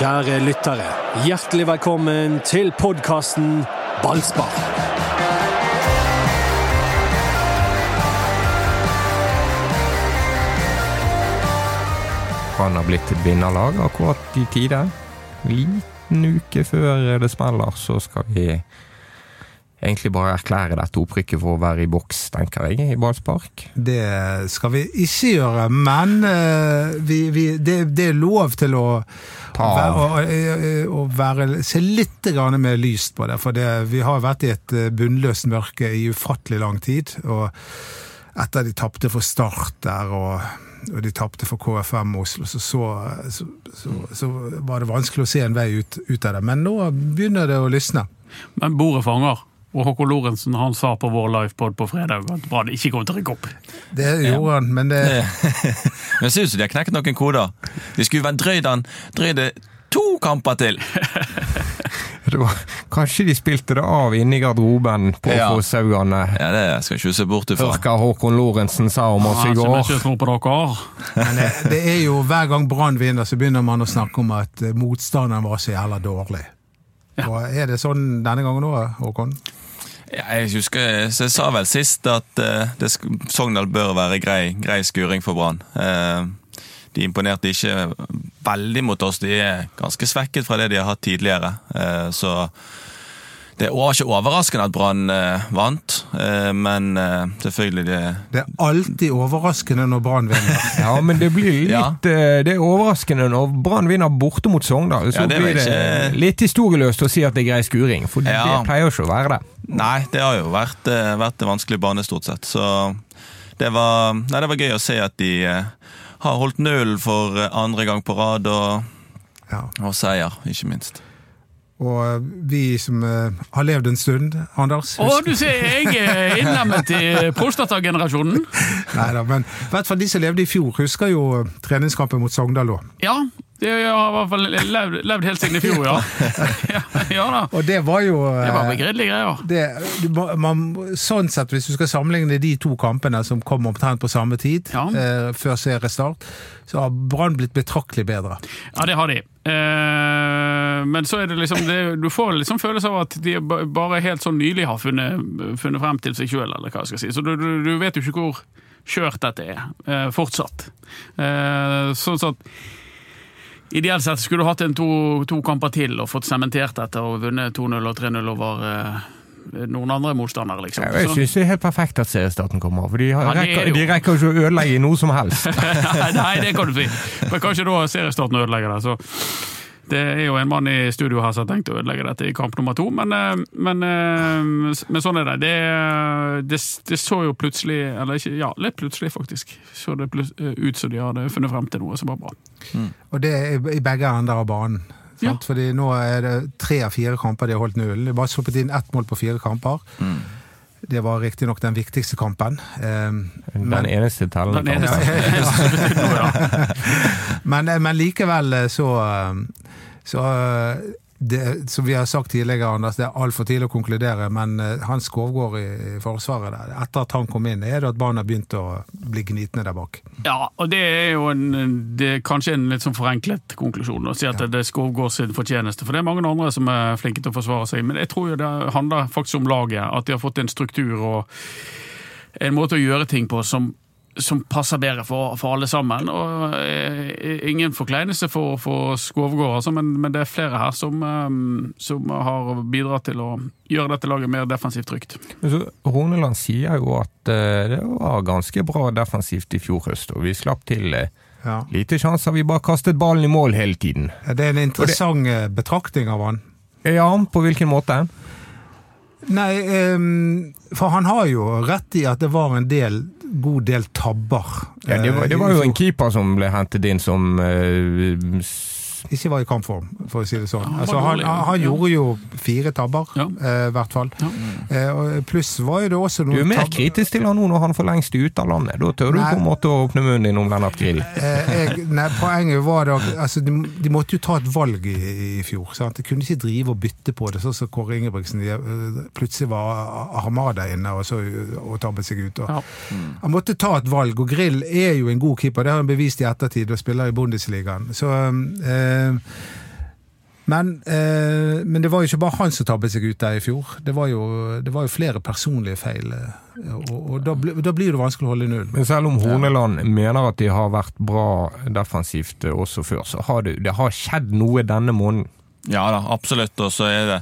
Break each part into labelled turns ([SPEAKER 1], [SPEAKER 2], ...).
[SPEAKER 1] Kjære lyttere, hjertelig velkommen til podkasten Ballspar.
[SPEAKER 2] Han har blitt vinnerlag akkurat i tide. Liten uke før det smeller, så skal vi egentlig bare erklære dette opprykket for å være i boks, tenker jeg, i ballspark.
[SPEAKER 3] Det skal vi ikke gjøre, men uh, vi, vi, det, det, er lov til å, å, å, å være, se litt mer lyst på det. For det, vi har vært i et bunnløst mørke i ufattelig lang tid. og etter de tapte for Start der, og, og de tapte for KFM Oslo, så så, så, så så, var det vanskelig å se en vei ut, ut av det. Men nå begynner det å lysne.
[SPEAKER 4] Men bordet fanger. Og Håkon Lorentzen han sa på vår livepod på fredag at Brann ikke kom til å rykke opp.
[SPEAKER 3] Det gjorde han, men det
[SPEAKER 5] Det ser ut som de har knekket noen koder. De skulle vært drøyd han drøyde to kamper til!
[SPEAKER 2] Var, kanskje de spilte det av inni garderoben på
[SPEAKER 5] Ja.
[SPEAKER 2] Fosshaugane.
[SPEAKER 5] Ja, det skal jeg ikke se bort ifra.
[SPEAKER 2] Hørka Håkon Lorentzen sa om oss i
[SPEAKER 4] Ja, så
[SPEAKER 2] går.
[SPEAKER 4] på dere.
[SPEAKER 3] Men det, det er jo hver gang Brann vinner, så begynner man å snakke om at eh, motstanderen var så jævla dårlig. Og Er det sånn denne gangen òg, Håkon?
[SPEAKER 5] Jeg husker, jeg sa vel sist at uh, Sogndal bør være grei, grei skuring for Brann. Uh, de imponerte ikke veldig mot oss. De er ganske svekket fra det de har hatt tidligere. Uh, så det var ikke overraskende at Brann eh, vant, eh, men eh, selvfølgelig det
[SPEAKER 3] Det er alltid overraskende når Brann vinner.
[SPEAKER 2] Ja, men det blir litt
[SPEAKER 5] Ja.
[SPEAKER 2] Det er overraskende når Brann vinner borte mot Sogndal. Så
[SPEAKER 5] Ja, det
[SPEAKER 2] blir det
[SPEAKER 5] ikke-
[SPEAKER 2] litt historieløst å si at det er grei skuring, for
[SPEAKER 5] Ja.
[SPEAKER 2] det pleier ikke å være det.
[SPEAKER 5] Nei, det har jo vært, eh, vært en vanskelig bane stort sett. Så det var, nei, det var gøy å se at de eh, har holdt nullen for andre gang på rad, og,
[SPEAKER 3] Ja.
[SPEAKER 5] og seier, ikke minst.
[SPEAKER 3] Og vi som eh, har levd en stund, Anders
[SPEAKER 4] Å, du ser, jeg er innlemmet i prostatagenerasjonen.
[SPEAKER 3] Neida, men i hvert fall de som levde i fjor, husker jo treningskampen mot Sogndal òg.
[SPEAKER 4] Ja, det har i hvert fall levd, levd helt siden i fjor, ja. ja. Ja da.
[SPEAKER 3] Og det var jo eh,
[SPEAKER 4] Det var begredelige greier.
[SPEAKER 3] det, man, sånn sett, Hvis du skal sammenligne de to kampene som kom omtrent på samme tid,
[SPEAKER 4] Ja.
[SPEAKER 3] eh, før seriestart, så har Brann blitt betraktelig bedre.
[SPEAKER 4] Ja, det har de. Eh, men så er det liksom det, Du får liksom følelse av at de bare helt sånn nylig har funnet, funnet frem til seg sjøl, eller hva jeg skal si. Så du, du, du vet jo ikke hvor skjørt dette er, eh, fortsatt. Eh, sånn at Ideelt sett skulle du hatt en to, to kamper til og fått sementert dette og vunnet 2-0 og 3-0 over eh, noen andre motstandere, liksom.
[SPEAKER 2] Jeg
[SPEAKER 4] Så-
[SPEAKER 2] syns det er helt perfekt at seriestarten kommer, for de, har,
[SPEAKER 4] Ja, er
[SPEAKER 2] rekker, de rekker ikke å ødelegge noe som helst.
[SPEAKER 4] Nei, det kan du si. Men kanskje da seriestarten ødelegger det. Så det er jo en mann i studio her som har tenkt å ødelegge dette i kamp nummer to, men, eh, men, eh, men sånn er det. Det, det. det så jo plutselig, eller ikke, ja, litt plutselig faktisk, så det ut som de hadde funnet frem til noe som var bra.
[SPEAKER 3] Og det er i begge ender av banen.
[SPEAKER 4] Ja.
[SPEAKER 3] Fordi nå er det tre av fire kamper de har holdt nullen. De har bare sluppet inn ett mål på fire kamper. Det var riktignok den viktigste kampen. Eh,
[SPEAKER 2] Den
[SPEAKER 3] men,
[SPEAKER 2] eneste tellende kampen.
[SPEAKER 4] eneste noe, ja.
[SPEAKER 3] men, men likevel eh, så, eh, så eh, det, Som vi har sagt tidligere, Anders, det er altfor tidlig å konkludere, men eh, Hans Skovgård i, i Forsvaret, der, etter at han kom inn, er det at barna har begynt å bli gnitne der bak.
[SPEAKER 4] Ja, og det er jo en, det er kanskje en litt sånn forenklet konklusjon å si at det er Skovgård sin fortjeneste. For det er mange andre som er flinke til å forsvare seg. Men jeg tror jo det handler faktisk om laget. At de har fått en struktur og en måte å gjøre ting på som, som passer bedre for, for alle sammen. Og eh, Ingen forkleinelse for, for Skovgård, altså, men, men det er flere her som, eh, som har bidratt til å gjøre dette laget mer defensivt trygt.
[SPEAKER 2] Men Horneland sier jo at eh, det var ganske bra defensivt i fjor høst, og vi slapp til eh,
[SPEAKER 3] Ja.
[SPEAKER 2] lite sjanser. Vi bare kastet ballen i mål hele tiden.
[SPEAKER 3] Det er en interessant det... betraktning av han.
[SPEAKER 2] Ja, på hvilken måte?
[SPEAKER 3] Nei, ehm, for han har jo rett i at det var en del, god del tabber.
[SPEAKER 2] Ja, det, var, det
[SPEAKER 3] eh,
[SPEAKER 2] var jo en keeper som ble hentet inn som s-
[SPEAKER 3] ikke var i kampform, for å si det sånn.
[SPEAKER 4] Ja, han
[SPEAKER 3] altså, han, han, gjorde jo fire tabber,
[SPEAKER 4] Ja.
[SPEAKER 3] eh, i hvert fall.
[SPEAKER 4] Ja.
[SPEAKER 3] Eh, pluss var jo det også noen Du
[SPEAKER 2] er mer
[SPEAKER 3] tabber-
[SPEAKER 2] kritisk til han nå når han for lengst er ute av landet. Da tør du på en måte å åpne munnen din om Lennart Grill.
[SPEAKER 3] Eh, jeg, nei, poenget var da altså, de, de måtte jo ta et valg i, i fjor. Sant? De kunne ikke drive og bytte på det, sånn som Kåre Ingebrigtsen. De, eh, plutselig var Armada inne og, så, og tabbet seg ut. Og,
[SPEAKER 4] Ja.
[SPEAKER 3] Han måtte ta et valg, og Grill er jo en god keeper. Det har han bevist i ettertid, og spiller i Bundesligaen. Så eh, Men, eh, men det var jo ikke bare han som tabbet seg ut der i fjor. Det var jo, det var jo flere personlige feil. eh, Og, og da, bli- da blir det vanskelig å holde null.
[SPEAKER 2] Men selv om Horneland mener at de har vært bra defensivt eh, også før, så har det, det har skjedd noe denne måneden.
[SPEAKER 5] Ja da, absolutt. Og så er det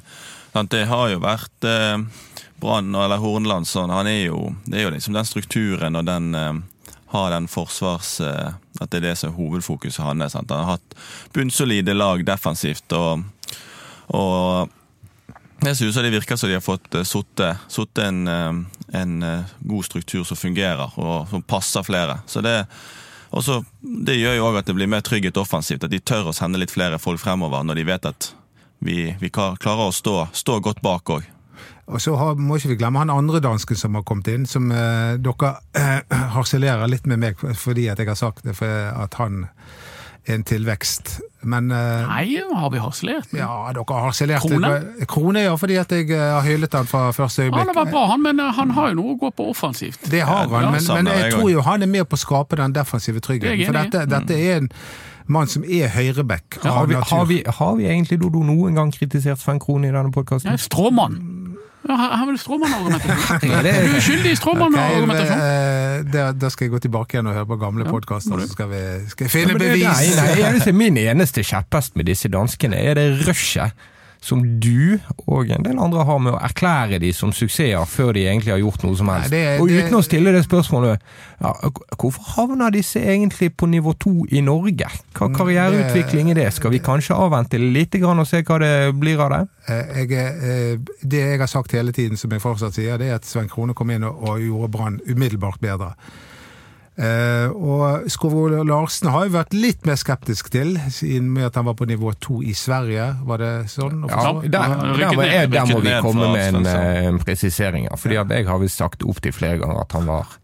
[SPEAKER 5] sant, Det har jo vært eh, Brann eller Horneland sånn. Han er jo Det er jo liksom den strukturen og den eh, har den forsvars... Eh, at det er det som er hovedfokuset hans. Han har hatt bunnsolide lag defensivt og, og jeg synes det virker som de har fått uh, satt en, eh, en eh, god struktur som fungerer, og som passer flere. Så det, også, det gjør jo òg at det blir mer trygghet offensivt. At de tør å sende litt flere folk fremover når de vet at vi, vi klarer å stå, stå godt bak òg.
[SPEAKER 3] Og så har, må ikke vi glemme han andre dansken som har kommet inn, som eh, dere eh, harselerer litt med meg fordi at jeg har sagt det, for at han er en tilvekst. Men eh,
[SPEAKER 4] Nei, har vi harselert?
[SPEAKER 3] ja, dere har harselert.
[SPEAKER 4] Krone?
[SPEAKER 3] Krone, ja, fordi at jeg eh, har hyllet han fra første
[SPEAKER 4] Han har
[SPEAKER 3] øyeblikk.
[SPEAKER 4] vært bra, han, men eh, han har jo noe å gå på offensivt.
[SPEAKER 3] Det har
[SPEAKER 5] Ja,
[SPEAKER 3] han, men, men jeg tror jo han er med på å skape den defensive tryggheten. For dette, dette er en mann som er høyreback
[SPEAKER 2] Har
[SPEAKER 3] av
[SPEAKER 2] vi, har,
[SPEAKER 3] natur.
[SPEAKER 2] vi, har vi egentlig Dodo, noen gang kritisert Sven Krohn i denne podkasten?
[SPEAKER 4] stråmann. Ja, her er vel stråmannargumentasjon. Du er skyldig i stråmannargumentasjon.
[SPEAKER 3] Okay, da, da skal jeg gå tilbake igjen og høre på gamle
[SPEAKER 4] Ja,
[SPEAKER 3] podkaster, så skal vi skal jeg finne bevis.
[SPEAKER 2] Nei, nei, min eneste kjepphest med disse danskene er det rushet som du og en del andre har med å erklære de som suksesser før de egentlig har gjort noe som helst.
[SPEAKER 3] Nei, det-
[SPEAKER 2] og
[SPEAKER 3] det-
[SPEAKER 2] uten å stille det spørsmålet ja, hvorfor havner disse egentlig på nivå to i Norge? Hva karriereutvikling er det? Skal vi kanskje avvente litt grann og se hva det blir av det?
[SPEAKER 3] Eh, Jeg, eh, det jeg har sagt hele tiden, som jeg fortsatt sier, det er at Svein Krone kom inn og gjorde Brann umiddelbart bedre. Eh, og Skovål Larsen har jo vært litt mer skeptisk til, siden med at han var på nivå to i Sverige. Var det sånn?
[SPEAKER 2] Ja, der, der, der, der må vi komme med en, eh, en presisering. Fordi at jeg har vel sagt opptil flere ganger at han var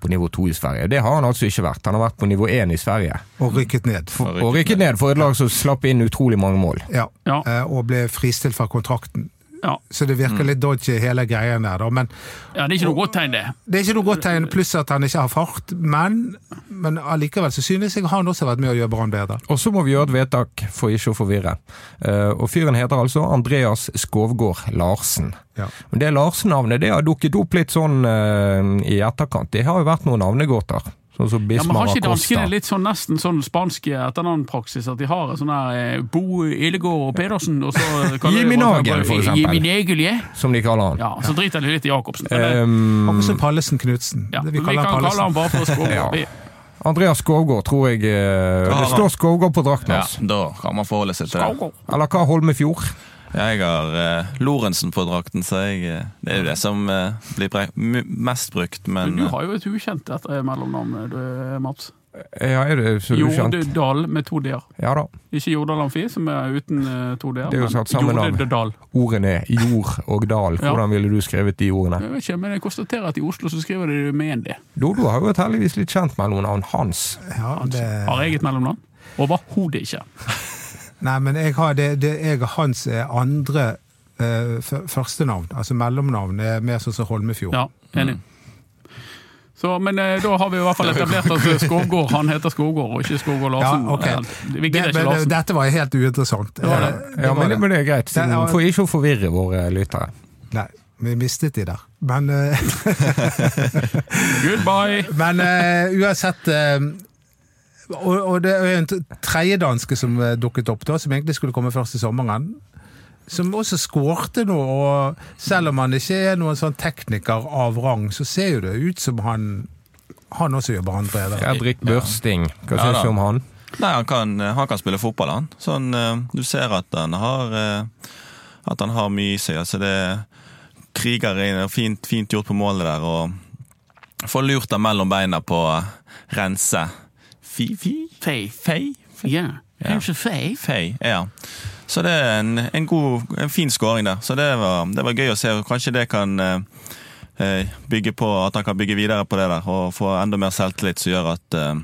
[SPEAKER 2] på nivå to i Sverige. Det har han altså ikke vært. Han har vært på nivå én i Sverige.
[SPEAKER 3] Og rykket ned.
[SPEAKER 5] Og
[SPEAKER 2] Og rykket ned for et lag som slapp inn utrolig mange mål.
[SPEAKER 3] Ja.
[SPEAKER 4] Ja.
[SPEAKER 3] Eh, og ble fristilt fra kontrakten.
[SPEAKER 4] Ja.
[SPEAKER 3] Så det virker litt dodgy hele greien der, da. Men
[SPEAKER 4] ja, det er ikke noe godt tegn, det.
[SPEAKER 3] det er ikke noe godt tegn, pluss at han ikke har fart. Men, men allikevel så synes jeg han også har vært med å gjøre Brann bedre.
[SPEAKER 2] Og så må vi gjøre et vedtak for ikke å forvirre. Eh, og fyren heter altså Andreas Skovgård Larsen.
[SPEAKER 3] Ja.
[SPEAKER 2] Men det Larsen-navnet det har dukket opp litt sånn eh, i etterkant. Det har jo vært noen navnegåter. Sånn som
[SPEAKER 4] Ja, men Har ikke danskene litt sånn nesten sånn spansk etternavnpraksis? At de har sånn her eh, Bo Illegård og Pedersen, og så kaller de
[SPEAKER 2] Jimmy Nagel, for eksempel.
[SPEAKER 4] Jimmy Nagel,
[SPEAKER 2] Som de kaller han.
[SPEAKER 4] Ja, så driter de litt i Jacobsen. Også
[SPEAKER 2] Um,
[SPEAKER 3] Akkurat som Pallesen Knutsen.
[SPEAKER 4] ja,
[SPEAKER 3] Det
[SPEAKER 4] vi kan
[SPEAKER 3] Pallesen.
[SPEAKER 4] kalle han bare for Skål.
[SPEAKER 2] Ja. Andreas Skovgård tror jeg eh, Det står Skovgård på drakten
[SPEAKER 5] Ja, da kan man forholde seg til det.
[SPEAKER 2] Eller hva Holmefjord?
[SPEAKER 5] Jeg har uh, Lorentzen på drakten, så jeg, eh, det er jo det som uh, blir mest brukt, men
[SPEAKER 4] Men du
[SPEAKER 5] eh,
[SPEAKER 4] har jo et ukjent etter mellomnavn, du, Mats.
[SPEAKER 2] Ja, er det så ukjent?
[SPEAKER 4] Jordedal med to d-er.
[SPEAKER 2] Ja da.
[SPEAKER 4] Ikke Jordal Amfi, som er uten uh, to d-er.
[SPEAKER 2] Det er jo satt sammen av- Ordene jord og dal.
[SPEAKER 4] Ja.
[SPEAKER 2] Hvordan ville du skrevet de ordene?
[SPEAKER 4] Jeg vet ikke, men jeg konstaterer at i Oslo så skriver de det med én d.
[SPEAKER 2] Dodo har jo et heldigvis litt kjent mellomnavn. Hans.
[SPEAKER 3] Ja, det,
[SPEAKER 4] Har jeg et mellomnavn? Overhodet ikke.
[SPEAKER 3] Nei, men jeg har det, det jeg, hans er andre eh, førstenavn. Altså mellomnavn er mer sånn som Holmefjord.
[SPEAKER 4] Ja, enig. Så, men eh, da har vi i hvert fall etablert at Skogård, Skovgård han heter Skovgård, og ikke Skovgård Larsen.
[SPEAKER 3] Ja, ok.
[SPEAKER 4] Eh, Vi
[SPEAKER 3] Det,
[SPEAKER 4] ikke
[SPEAKER 3] men,
[SPEAKER 4] Larsen.
[SPEAKER 3] dette var helt uinteressant.
[SPEAKER 4] Ja, det.
[SPEAKER 3] Eh, det
[SPEAKER 2] Ja, men,
[SPEAKER 3] det.
[SPEAKER 2] men det er greit,
[SPEAKER 3] Det ja,
[SPEAKER 2] for ikke å forvirre våre lyttere.
[SPEAKER 3] Nei, vi mistet de der. Men, eh,
[SPEAKER 4] Goodbye!
[SPEAKER 3] men eh, uansett eh, og, og det er en tredje danske som eh, dukket opp, da, som egentlig skulle komme først i sommeren. Som også skårte nå, og selv om han ikke er noen sånn tekniker av rang, så ser jo det ut som han han også gjør Brann bedre.
[SPEAKER 2] Fredrik Børsting, hva
[SPEAKER 5] Ja,
[SPEAKER 2] syns du om han?
[SPEAKER 5] Nei, han kan, han kan spille fotball, han. Sånn, eh, du ser at han har eh, At han har mye i seg. Altså det kriger inn, fint, fint gjort på målet der, og får lurt ham mellom beina på rense. Fi, fi?
[SPEAKER 4] Fei.
[SPEAKER 5] Fei?
[SPEAKER 4] Ja.
[SPEAKER 5] Ja.
[SPEAKER 4] Kanskje Fei?
[SPEAKER 5] Fei, ja. Så det er en, en god, en fin skåring der. Så det var, det var gøy å se. Kanskje det kan eh, eh, bygge på at han kan bygge videre på det der og få enda mer selvtillit som gjør at eh,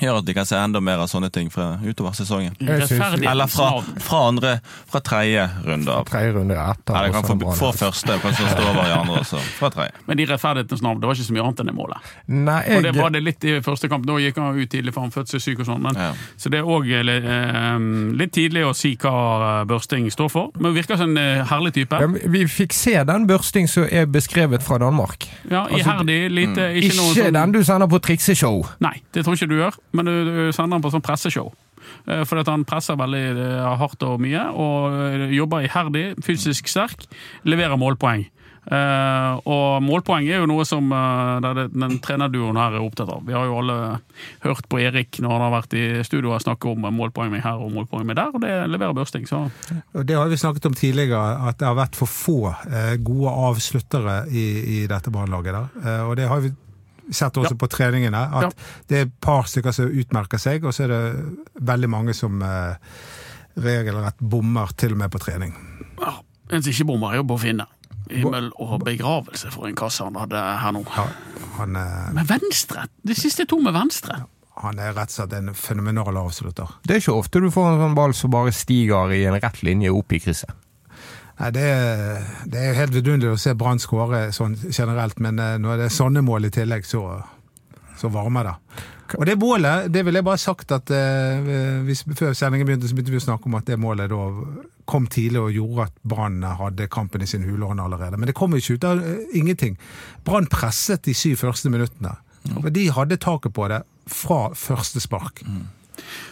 [SPEAKER 5] gjør at vi kan se enda mer av sånne ting fra utover sesongen.
[SPEAKER 2] Jeg
[SPEAKER 5] Eller fra, fra andre, fra tredje runde av.
[SPEAKER 2] Tredje runde etter.
[SPEAKER 5] Nei, det kan få, få første, kanskje stå over i andre også. Fra tredje.
[SPEAKER 4] Men i rettferdighetens navn, det var ikke så mye annet enn det målet.
[SPEAKER 2] Nei,
[SPEAKER 4] Og det var det litt i første kamp. Nå gikk han ut tidlig for han fødselssyk og sånn. Men,
[SPEAKER 5] Ja.
[SPEAKER 4] Så det er òg litt tidlig å si hva eh, Børsting står for. Men virker som en eh, herlig type.
[SPEAKER 2] ja, vi fikk se den børsting som er beskrevet fra Danmark.
[SPEAKER 4] Ja, Iherdig, lite Ikke, noe
[SPEAKER 2] Altså, Ikke
[SPEAKER 4] sånn
[SPEAKER 2] den du sender på trikseshow.
[SPEAKER 4] Nei, det tror jeg ikke du gjør, men du, du sender han på sånn presseshow. Eh, Fordi at han presser veldig eh, hardt og mye, og eh, jobber iherdig, fysisk sterk, leverer målpoeng. Uh, og målpoeng er jo noe som uh, det, den trenerduoen her er opptatt av. Vi har jo alle hørt på Erik når han har vært i studio og snakket om målpoeng her og målpoeng der, og det leverer Børsting. Så
[SPEAKER 3] Det har vi snakket om tidligere, at det har vært for få uh, gode avsluttere i, i dette brannlaget. der. Og det har vi sett også
[SPEAKER 4] Ja.
[SPEAKER 3] på treningene, at
[SPEAKER 4] Ja.
[SPEAKER 3] det er et par stykker som utmerker seg, og så er det veldig mange som eh, regelrett bommer til og med på trening.
[SPEAKER 4] ja, en som ikke bommer, er jo på å finne. Himmel og begravelse for en kasse han hadde her nå.
[SPEAKER 3] Ja, han, eh,
[SPEAKER 4] Med venstre! De siste to med venstre.
[SPEAKER 3] han er rett og slett en fenomenal avslutter.
[SPEAKER 2] Det er ikke ofte du får en sånn ball som bare stiger i en rett linje opp i krysset.
[SPEAKER 3] Nei, det, det er helt vidunderlig å se Brann skåre sånn generelt, men eh, når det er sånne mål i tillegg, så, så varmer det. Og det målet, det ville jeg bare sagt at eh, hvis, Før sendingen begynte, så begynte vi å snakke om at det målet da kom tidlig og gjorde at Brann hadde kampen i sin hulehånd allerede. Men det kom jo ikke ut av uh, ingenting. Brann presset de syv første minuttene. for de hadde taket på det fra første spark.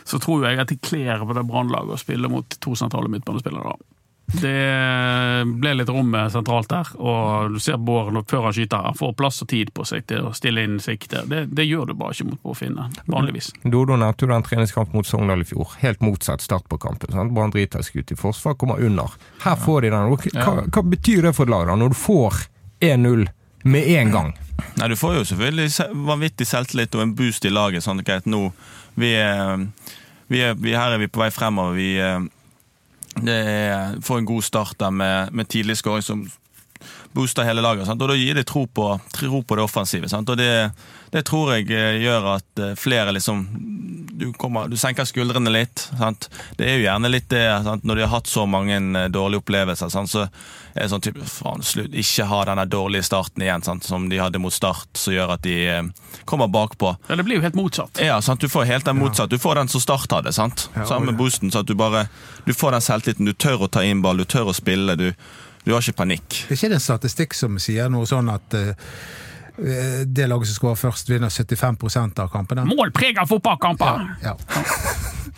[SPEAKER 4] så tror jeg at det kler på det Brann-laget å spille mot to sentrale midtbanespillere. da. Det ble litt rom sentralt der, og du ser Bård før han skyter. Han får plass og tid på seg til å stille inn sikte. Det, det gjør du bare ikke mot Bofinne, vanligvis.
[SPEAKER 2] Dodo nevnte jo den treningskampen mot Sogndal i fjor. Helt motsatt start på kampen. sant? Brann driter seg ut i forsvar, kommer under. Her får de den. Hva, hva betyr det for et lag, da, når du får 1-0 med en gang?
[SPEAKER 5] Nei, Du får jo selvfølgelig se- vanvittig selvtillit og en boost i laget. sånn greit, nå vi er, vi er, vi, Her er vi på vei fremover. Vi eh, det får en god start der med, med tidlig skåring som booster hele laget. Sant? Og Da gir det tro på, tro på det offensive. Sant? Og det, det tror jeg eh, gjør at eh, flere liksom Du, kommer, du senker skuldrene litt. Sant? Det er jo gjerne litt det? Når de har hatt så mange eh, dårlige opplevelser, så sånn type faen, slutt, Ikke ha denne dårlige starten igjen, sant? som de hadde mot Start, som gjør at de eh, kommer bakpå.
[SPEAKER 4] Ja, Det blir jo helt motsatt.
[SPEAKER 5] Ja, sant? Du får helt den motsatt. Du får den som Start hadde. sant?
[SPEAKER 3] Ja,
[SPEAKER 5] Samme
[SPEAKER 3] og-
[SPEAKER 5] boosten, så at du bare Du får den selvtilliten. Du tør å ta inn ball, du tør å spille. Du, du har ikke panikk.
[SPEAKER 3] Det er ikke en statistikk som sier noe sånn at eh, det laget som skårer først, vinner 75% av kampene.
[SPEAKER 4] Mål preger fotballkamper!
[SPEAKER 3] Ja.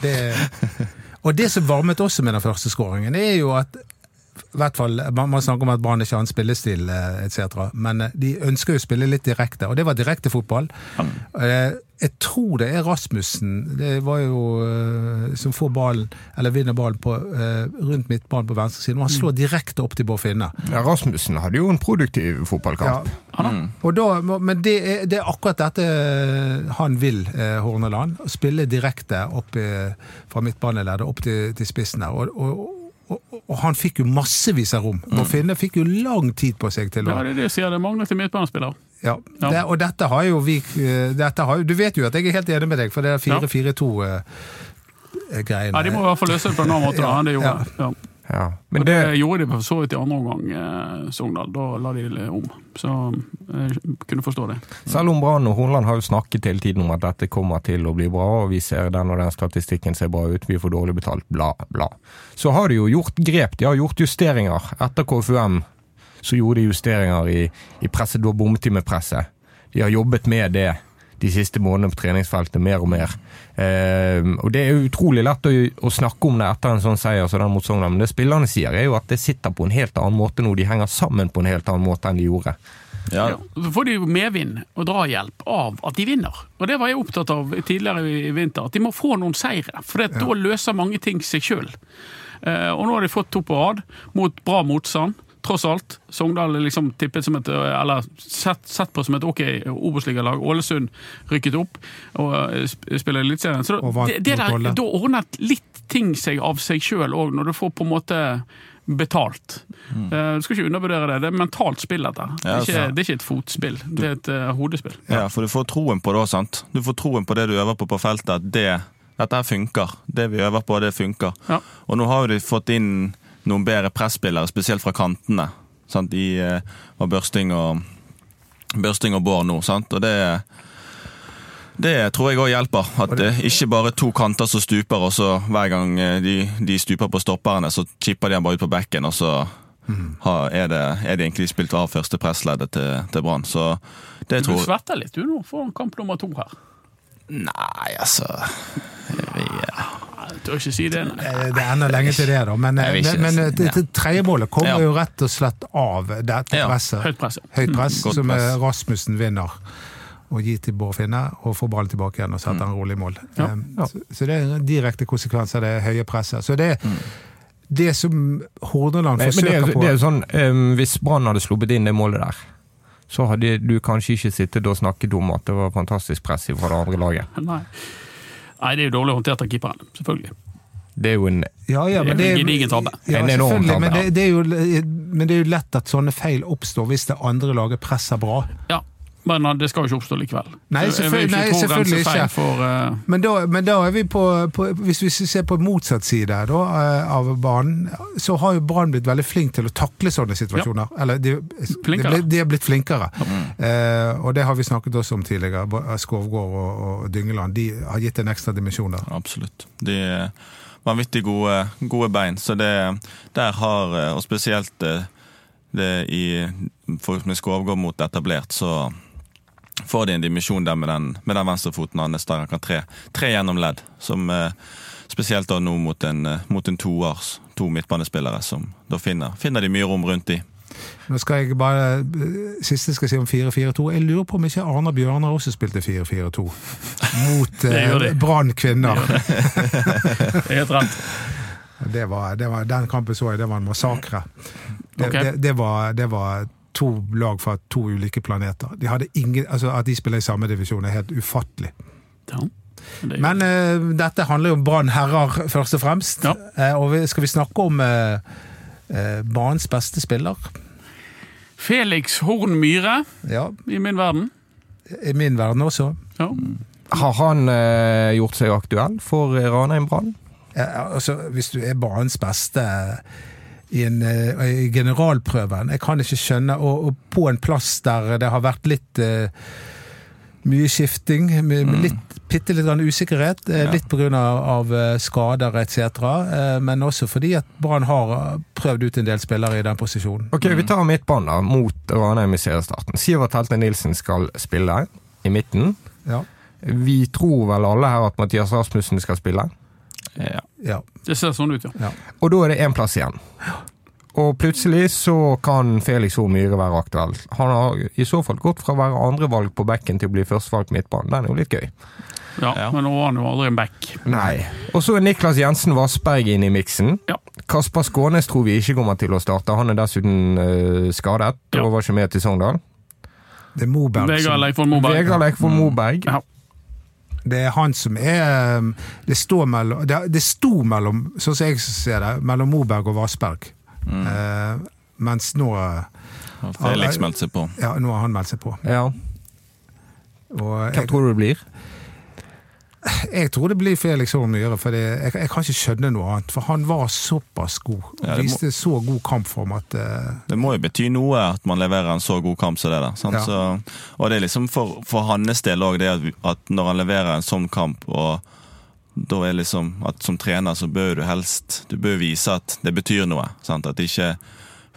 [SPEAKER 3] Det, og det som varmet også med den første skåringen, er jo at hvert fall, Man man snakker om at Brann ikke har en spillestil eh, etc., men eh, de ønsker jo å spille litt direkte, og det var direkte fotball. Eh, Jeg tror det er Rasmussen det var jo som får ballen, eller vinner ballen på, rundt midtbanen på venstresiden, og han slår direkte opp til Bård.
[SPEAKER 2] Ja, Rasmussen hadde jo en produktiv fotballkamp. Ja.
[SPEAKER 3] Og da, men det er, det er akkurat dette han vil, Horneland. Spille direkte opp fra midtbaneleddet opp til, til spissen her. Og, og, og, og han fikk jo massevis av rom. og Finne fikk jo lang tid på seg til å
[SPEAKER 4] Ja, det er det jeg sier. Det mangler til midtbanespiller.
[SPEAKER 3] ja,
[SPEAKER 4] Ja.
[SPEAKER 3] Det, Og dette har jo vi eh, har, Du vet jo at jeg er helt enig med deg, for det er 4-4-2-greiene.
[SPEAKER 4] Ja, De må i hvert fall løse det på en annen måte da, enn det gjorde. Ja.
[SPEAKER 2] Ja.
[SPEAKER 4] Og
[SPEAKER 2] Men
[SPEAKER 4] det,
[SPEAKER 2] det,
[SPEAKER 4] gjorde de for så vidt i andre omgang, eh, Sogndal. Da la de det om. Så jeg kunne forstå det.
[SPEAKER 2] selv om Brann og Hornland har jo snakket hele tiden om at dette kommer til å bli bra, og vi ser den og den statistikken ser bra ut, vi får dårlig betalt, bla, bla. Så har de jo gjort grep, de har gjort justeringer. Etter KFUM så gjorde de justeringer i, i presset, da bommet de med presset. De har jobbet med det de siste månedene på treningsfeltet, mer og mer. Eh, og Det er utrolig lett å, å snakke om det etter en sånn seier som den mot Sogndal, men det spillerne sier er jo at det sitter på en helt annen måte nå. De henger sammen på en helt annen måte enn de gjorde.
[SPEAKER 5] Ja,
[SPEAKER 4] Ja. Så får de jo medvind og drahjelp av at de vinner. Og det var jeg opptatt av tidligere i vinter, at de må få noen seire. For det, da løser mange ting seg sjøl. Og nå har de fått to på rad mot bra motstand. Tross alt. Sogndal er liksom tippet som et, eller sett, sett på som et ok Obos-ligalag. Ålesund rykket opp og eh, sp- spiller Eliteserien. Så det, det der, da ordnet litt ting seg av seg sjøl òg, når du får på en måte betalt. Mm. Du skal ikke undervurdere det. Det er mentalt spill, dette. Det er ikke,
[SPEAKER 5] altså.
[SPEAKER 4] det er ikke et fotspill, det er et uh, hodespill.
[SPEAKER 5] Ja, for du får troen på det òg, sant. Du får troen på det du øver på på feltet, at det, dette her funker. Det vi øver på, det funker.
[SPEAKER 4] Ja.
[SPEAKER 5] Og nå har jo de fått inn noen bedre presspillere, spesielt fra kantene. Sant? I eh, var Børsting og Børsting og Bård nå, sant. Og det det tror jeg òg hjelper. At det ikke bare to kanter som stuper, og så hver gang eh, de, de stuper på stopperne, så chipper de den bare ut på bekken, og så har, er, det, er de egentlig spilt av første pressleddet til, til Brann. Så det
[SPEAKER 4] Du
[SPEAKER 5] tror
[SPEAKER 4] svetter litt du nå for kamp nummer to her.
[SPEAKER 5] Nei, altså vi, eh,
[SPEAKER 4] Jeg tør ikke si det. Nei.
[SPEAKER 3] Eh, Det er enda lenge til det, da. Men,
[SPEAKER 5] Jeg
[SPEAKER 3] men,
[SPEAKER 5] ikke
[SPEAKER 3] men det, det tredje målet kommer
[SPEAKER 5] Ja.
[SPEAKER 3] jo rett og slett av dette presset.
[SPEAKER 4] Høyt press. ja.
[SPEAKER 3] Høyt press,
[SPEAKER 5] mm,
[SPEAKER 3] som
[SPEAKER 5] press.
[SPEAKER 3] eh, Rasmussen vinner. Og gir til Bård Finne, og får ballen tilbake igjen og setter en rolig mål.
[SPEAKER 4] Ja.
[SPEAKER 3] Eh, Så, så det er en direkte konsekvens av det høye presset. Så det, det som Hordaland
[SPEAKER 2] Men, men det, er,
[SPEAKER 3] forsøker på
[SPEAKER 2] det er jo sånn, um, Hvis Brann hadde sluppet inn det målet der, så hadde du kanskje ikke sittet og snakket om at det var fantastisk press fra det andre laget.
[SPEAKER 4] Nei. Nei, det er jo dårlig håndtert av keeperen, selvfølgelig.
[SPEAKER 2] Det er jo en
[SPEAKER 3] Ja, ja, men
[SPEAKER 4] Det er gedigen tabbe.
[SPEAKER 3] Ja,
[SPEAKER 2] En enorm tabbe,
[SPEAKER 3] men det, det er jo, men det er jo lett at sånne feil oppstår hvis det andre laget presser bra.
[SPEAKER 4] Ja, men uh, det skal jo ikke oppstå likevel.
[SPEAKER 3] Nei,
[SPEAKER 4] jeg
[SPEAKER 3] selvfølgelig- nei, selvfølgelig ikke.
[SPEAKER 4] For, uh,
[SPEAKER 3] Men da, men da er vi på, på Hvis vi ser på motsatt side da, eh, av banen, så har jo Brann blitt veldig flink til å takle sånne situasjoner. Eller de, de, de er blitt flinkere. Eh, og det har vi snakket også om tidligere. Skovgård og, og Dyngeland de har gitt en ekstra dimensjon der.
[SPEAKER 5] Absolutt. De er vanvittig gode, gode bein. Så det der har eh, Og spesielt eh, det i folk med Skovgård mot etablert, så får de en dimensjon der med den, med den venstrefoten hans der han kan tre, tre gjennom ledd. Som eh, spesielt da nå mot en, eh, mot en toårs, to midtbanespillere, som da finner, finner de mye rom rundt de.
[SPEAKER 3] Nå skal jeg bare eh, Siste skal jeg si om 4-4-2. Jeg lurer på om ikke Arna Bjørnar også spilte 4-4-2 mot eh. Brann kvinner.
[SPEAKER 4] det er helt rett.
[SPEAKER 3] Det var, det var, den kampen så jeg, det var en massakre. Det,
[SPEAKER 4] Ok.
[SPEAKER 3] det, det, var, det var to lag fra to ulike planeter. De hadde ingen, altså At de spiller i samme divisjon, er helt ufattelig.
[SPEAKER 4] Ja. Det
[SPEAKER 3] Men uh, dette handler jo om Brann herrer, først og fremst.
[SPEAKER 4] Ja.
[SPEAKER 3] Uh, og vi, skal vi snakke om uh, uh banens beste spiller?
[SPEAKER 4] Felix Horn Myhre,
[SPEAKER 3] Ja,
[SPEAKER 4] i min verden.
[SPEAKER 3] i min verden også.
[SPEAKER 4] Ja.
[SPEAKER 2] Har han eh, gjort seg aktuell for eh, Ranheim Brann?
[SPEAKER 3] Eh, altså, hvis du er banens beste i, en, eh, i generalprøven Jeg kan ikke skjønne Og, og på en plass der det har vært litt uh, mye skifting, med, med litt, bitte litt usikkerhet. eh,
[SPEAKER 5] Ja.
[SPEAKER 3] Litt pga. Av, av skader etc. Men også fordi at Brann har prøvd ut en del spillere i den posisjonen.
[SPEAKER 2] Ok, Vi tar midtbanen da, mot Ranheim i seriestarten. Sivert Helte Nilsen skal spille i midten.
[SPEAKER 3] Ja.
[SPEAKER 2] Vi tror vel alle her at Mathias Rasmussen skal spille.
[SPEAKER 5] Ja.
[SPEAKER 3] ja.
[SPEAKER 4] Det ser sånn ut, ja.
[SPEAKER 3] ja.
[SPEAKER 2] Og da er det én plass igjen. Og plutselig så kan Felix Horn Myhre være aktuell. Han har i så fall gått fra å være andrevalg på bekken til å bli førstevalg midtbanen. Den er jo litt gøy.
[SPEAKER 4] ja.
[SPEAKER 5] Ja.
[SPEAKER 4] Men nå var han jo aldri en back.
[SPEAKER 2] Nei. Og så er Niklas Jensen Vassberg inne i miksen.
[SPEAKER 4] Ja.
[SPEAKER 2] Kasper Skånes tror vi ikke kommer til å starte. Han er dessuten uh, skadet
[SPEAKER 4] Ja.
[SPEAKER 2] og var ikke med til Sogndal.
[SPEAKER 3] Det er Moberg
[SPEAKER 4] Vegard Leikvoll Moberg.
[SPEAKER 2] Vegard Leikvoll Moberg.
[SPEAKER 4] Ja.
[SPEAKER 3] Det er han som er um, Det står mellom Det, det sto mellom, sånn som jeg ser det, mellom Moberg og Vassberg. Eh, mens nå
[SPEAKER 5] Har Felix meldt seg på.
[SPEAKER 3] Ja, nå har han meldt seg på.
[SPEAKER 2] Ja.
[SPEAKER 3] Og
[SPEAKER 2] Hvem
[SPEAKER 3] jeg,
[SPEAKER 2] tror du det blir?
[SPEAKER 3] Jeg tror det blir Felix Holm Myhre, for det, jeg, jeg kan ikke skjønne noe annet. For han var såpass god.
[SPEAKER 5] Ja, må-
[SPEAKER 3] Viste så god kampform at uh,
[SPEAKER 5] Det må jo bety noe at man leverer en så god kamp som det der. Sant?
[SPEAKER 3] Ja.
[SPEAKER 5] Så, og det er liksom for, for hans del òg det at, at når han leverer en sånn kamp, og da er liksom at som trener så bør du helst Du bør vise at det betyr noe. Sant? At det ikke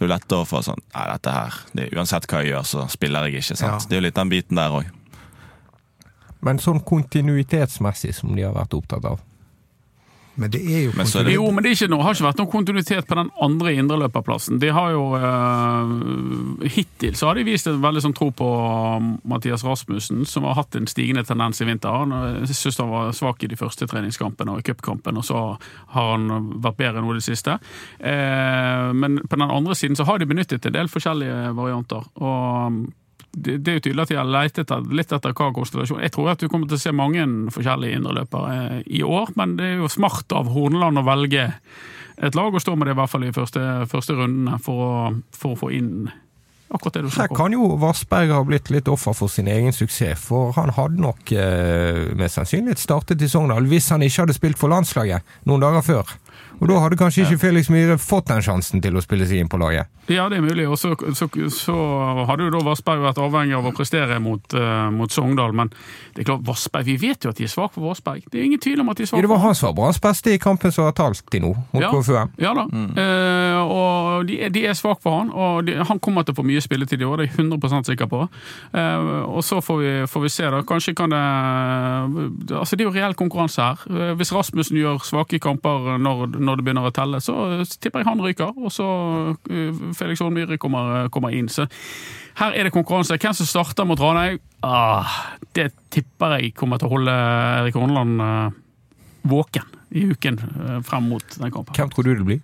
[SPEAKER 5] er lettere for sånn Nei, dette her det, Uansett hva jeg gjør, så spiller jeg ikke. Sant?
[SPEAKER 3] Ja.
[SPEAKER 5] Det er jo litt den biten der òg.
[SPEAKER 2] Men sånn kontinuitetsmessig som de har vært opptatt av.
[SPEAKER 3] Men det er jo
[SPEAKER 5] Men det-
[SPEAKER 4] Jo, men det er ikke noe, har ikke vært noen kontinuitet på den andre indreløperplassen. De har jo eh, Hittil så har de vist en veldig sånn tro på Mathias Rasmussen, som har hatt en stigende tendens i vinter. Han, eh, syns han var svak i de første treningskampene og i cupkampen, og så har han vært bedre nå i det siste. Eh, men på den andre siden så har de benyttet en del forskjellige varianter. og det, det er jo tydelig at de har lett etter, litt etter hva konstellasjon. Jeg tror at du kommer til å se mange forskjellige indreløpere eh, i år, men det er jo smart av Horneland å velge et lag og stå med det i hvert fall i første, første rundene for å, for å få inn akkurat det du
[SPEAKER 2] Her
[SPEAKER 4] snakker om.
[SPEAKER 2] kan jo Vassberg ha blitt litt offer for sin egen suksess, for han hadde nok eh, med sannsynlighet startet i Sogndal hvis han ikke hadde spilt for landslaget noen dager før. Og da hadde kanskje ikke Felix Myhre fått den sjansen til å spille seg inn på laget.
[SPEAKER 4] Ja, det er mulig. Og så, så, så hadde jo da Vassberg vært avhengig av å prestere mot, uh, mot Sogndal, men det er klart, Vassberg, vi vet jo at de er svake for Vassberg. Det er ingen tvil om at de er
[SPEAKER 2] Ja,
[SPEAKER 4] svake
[SPEAKER 2] det var han som var Branns beste i kampen som har talt til nå, mot
[SPEAKER 4] Ja.
[SPEAKER 2] KFUM.
[SPEAKER 4] Ja da. Eh, og de, de er svake for han, og de, han kommer til å få mye spilletid i år, det er jeg 100% sikker på. Uh, og så får vi, får vi se, da. Kanskje kan det Altså, det er jo reell konkurranse her. Hvis Rasmussen gjør svake kamper når, når det begynner å telle, så tipper jeg han ryker. Og så eh, Felix Horn Myhre kommer, kommer inn. Så her er det konkurranse. Hvem som starter mot Ranheim, ah, det tipper jeg kommer til å holde Erik Horneland eh, våken i uken eh, frem mot den kampen.
[SPEAKER 2] Hvem tror du det blir?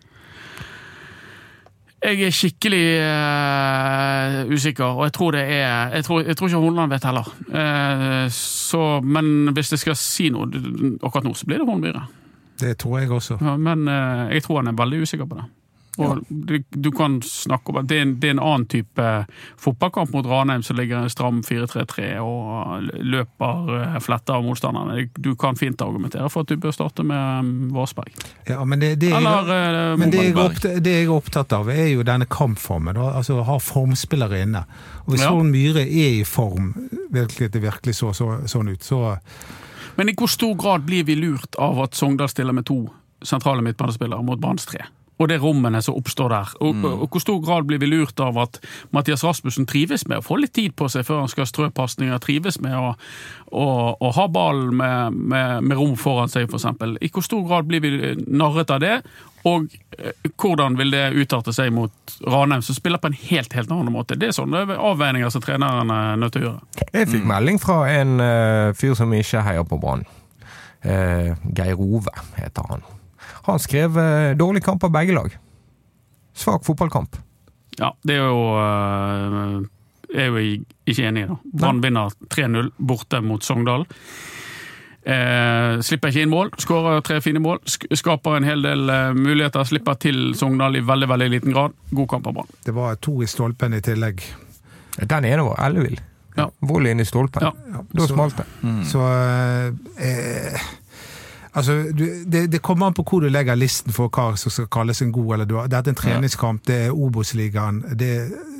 [SPEAKER 4] Jeg er skikkelig uh, usikker, og jeg tror det er Jeg tror, jeg tror ikke Horneland vet heller. Uh, så, men hvis jeg skal si noe akkurat nå, så blir det Horn Myhre.
[SPEAKER 3] Det tror jeg også.
[SPEAKER 4] Ja, men eh, jeg tror han er veldig usikker på det. Og du, du kan snakke om at det det er en annen type fotballkamp mot Ranheim som ligger en stram 4-3-3 og løper eh, fletter av motstanderne. Du kan fint argumentere for at du bør starte med Varsberg.
[SPEAKER 3] Ja, men det, det,
[SPEAKER 4] Eller jeg,
[SPEAKER 3] men det jeg, opptatt, det jeg er opptatt av, er jo denne kampformen. Altså ha formspillere inne. Og hvis
[SPEAKER 4] Ja.
[SPEAKER 3] Myhre er i form, virkelig, det virkelig så, så sånn ut, så
[SPEAKER 4] Men i hvor stor grad blir vi lurt av at Sogndal stiller med to sentrale midtbanespillere mot Branns tre? Og det rommene som oppstår der. Og, og hvor stor grad blir vi lurt av at Mathias Rasmussen trives med å få litt tid på seg før han skal strø pasninger, trives med å, å, å ha ballen med, med, med rom foran seg, f.eks. I hvor stor grad blir vi narret av det? Og eh, hvordan vil det utarte seg mot Ranheim, som spiller på en helt helt annen måte? Det er sånne avveininger som treneren er nødt til å gjøre.
[SPEAKER 2] Jeg fikk melding fra en uh, fyr som ikke heier på Brann. Uh, Geir Ove heter han. Han skrev eh, dårlig kamp av begge lag. Svak fotballkamp.
[SPEAKER 4] Ja, det er jo Jeg er jo ikke enig i da. Brann vinner 3-0 borte mot Sogndal. Eh, slipper ikke inn mål, skårer tre fine mål. sk- Skaper en hel del eh, muligheter, slipper til Sogndal i veldig veldig liten grad. God kamp av Brann.
[SPEAKER 3] det var to i stolpen i tillegg.
[SPEAKER 2] Den ene var ellevill.
[SPEAKER 4] Ja.
[SPEAKER 2] Vold inn i stolpen.
[SPEAKER 4] Ja.
[SPEAKER 3] Ja,
[SPEAKER 2] Da
[SPEAKER 3] så-
[SPEAKER 2] smalt det.
[SPEAKER 3] Så eh, Altså, du, det, det kommer an på hvor du legger listen for hva som skal kalles en god eller dårlig. Dette er en treningskamp, det er Obos-ligaen.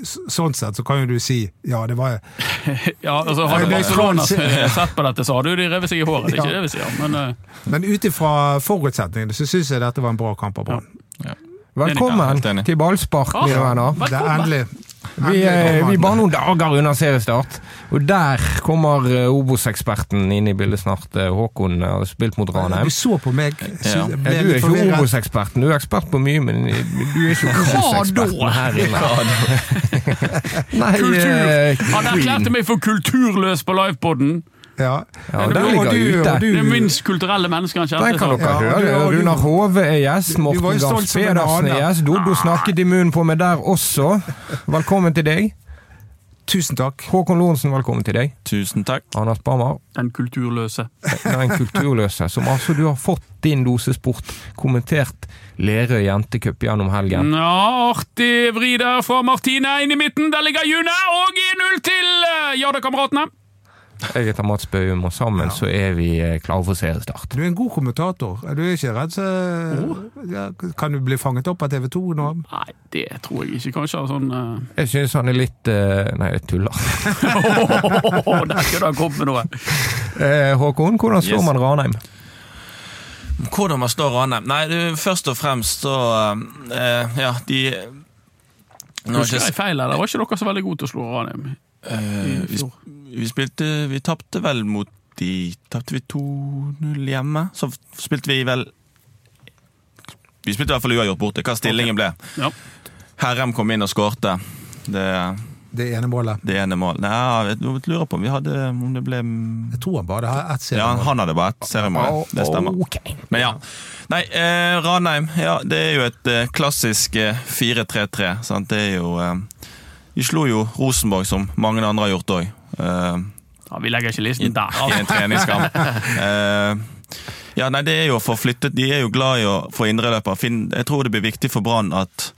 [SPEAKER 3] Sånn sett så kan jo du si ja, det var
[SPEAKER 4] Ja, altså
[SPEAKER 3] Ja, det er
[SPEAKER 4] Barcelona sett på dette, så hadde jo de revet seg i håret. Det er ikke det vi sier, men uh...
[SPEAKER 3] Men ut ifra forutsetningene så syns jeg dette var en bra kamp av Brann.
[SPEAKER 2] Ja.
[SPEAKER 5] Helt enig.
[SPEAKER 2] til ballspark, mine venner.
[SPEAKER 3] Det er endelig.
[SPEAKER 2] Vi, eh, vi er bare noen dager unna seriestart, og der kommer eh, Obos-eksperten inn i bildet snart. Eh, Håkon har spilt mot Ranheim.
[SPEAKER 3] Du så på meg.
[SPEAKER 5] Ja.
[SPEAKER 2] Ja, du er ikke. Obos-eksperten. Du er ekspert på mye, men du er ikke Obos-eksperten her inne. Nei,
[SPEAKER 4] Kultur! Han erklærte meg for kulturløs på livepoden!
[SPEAKER 3] Ja.
[SPEAKER 2] Ja,
[SPEAKER 3] Og
[SPEAKER 2] den
[SPEAKER 3] du-
[SPEAKER 2] ligger
[SPEAKER 3] du-
[SPEAKER 2] ute.
[SPEAKER 3] du-
[SPEAKER 4] Det er minst kulturelle mennesker han
[SPEAKER 2] Den
[SPEAKER 4] kjente.
[SPEAKER 2] kan dere høre.
[SPEAKER 3] Ja, du-
[SPEAKER 2] Runar Hove er gjest. Morten
[SPEAKER 3] stolt
[SPEAKER 2] Gams Pedersen er gjest. Dodo snakket i munnen på meg der også. Velkommen til deg.
[SPEAKER 3] Tusen takk.
[SPEAKER 2] Håkon Lorentzen, velkommen til deg.
[SPEAKER 5] Tusen takk.
[SPEAKER 2] Anders Bammer,
[SPEAKER 4] Den kulturløse.
[SPEAKER 2] den kulturløse, som altså du har fått din dose sport kommentert Lerøy jentecup gjennom helgen.
[SPEAKER 4] Ja, artig vri der fra Martine inn i midten. Der ligger June, og 1-0 til Jade-kameratene.
[SPEAKER 2] Jeg heter Mats Bøhum, og sammen så er vi eh, klare for seriestart.
[SPEAKER 3] Du er en god kommentator. Er du ikke redd så ja, Kan du bli fanget opp av TV 2 nå?
[SPEAKER 4] Nei, det tror jeg ikke. Kanskje sånn uh...
[SPEAKER 2] Jeg syns han er litt uh... Nei, jeg tuller.
[SPEAKER 4] Der skal han ha kommet med noe!
[SPEAKER 2] Eh, Håkon, hvordan slår
[SPEAKER 5] Yes.
[SPEAKER 2] man Ranheim?
[SPEAKER 5] Hvordan man slår Ranheim? Nei, du, først og fremst så uh, Ja, de nå,
[SPEAKER 4] Husker jeg feil, eller var ikke dere så veldig gode til å slå Ranheim?
[SPEAKER 5] Eh, vi, spilte Vi tapte vel mot de Tapte vi 2-0 hjemme? Så spilte vi vel Vi spilte i hvert fall uavgjort borte. Hva stillingen ble.
[SPEAKER 4] Ja.
[SPEAKER 5] Herrem kom inn og skårte. Det,
[SPEAKER 3] Det ene målet.
[SPEAKER 5] det ene målet. Nei, jeg lurer på om vi hadde Om det ble
[SPEAKER 3] Jeg tror han bare hadde ett
[SPEAKER 5] Ja, han hadde bare ett seriemål. Det stemmer.
[SPEAKER 2] Okay.
[SPEAKER 5] Men ja. Nei, eh, Ranheim ja, det er jo et eh, klassisk eh, 4-3-3. sant? Det er jo eh, de slo jo Rosenborg, som mange andre har gjort òg.
[SPEAKER 4] Ja, vi legger ikke listen der.
[SPEAKER 5] I en treningskamp. uh, ja, nei, det er jo for flyttet De er jo glad i å få indreløper. Jeg tror det blir viktig for Brann at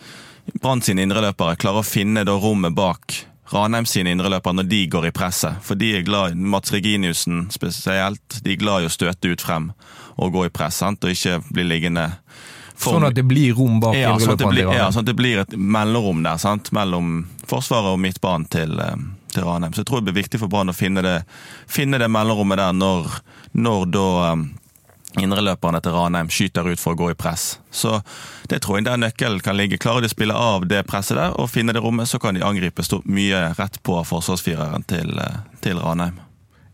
[SPEAKER 5] Brann sine indreløpere klarer å finne da rommet bak Ranheim sine indreløpere når de går i presset. For de er glad Mats Reginiussen spesielt. De er glad i å støte ut frem og gå i press, sant? og ikke bli liggende for
[SPEAKER 2] Sånn at det blir rom bak
[SPEAKER 5] ja, sånn
[SPEAKER 2] indreløperne Sånn
[SPEAKER 5] ja, sånn at det blir et mellomrom der, sant? mellom Forsvaret og midtbanen til, eh, til Ranheim. Så jeg tror det blir viktig for Brann å finne det, finne det mellomrommet der når, når da um, indreløperne til Ranheim skyter ut for å gå i press. Så det tror jeg der nøkkelen kan ligge. Klarer de å spille av det presset der og finne det rommet, så kan de angripe stå mye rett på forsvarsfireren til, eh, til Ranheim.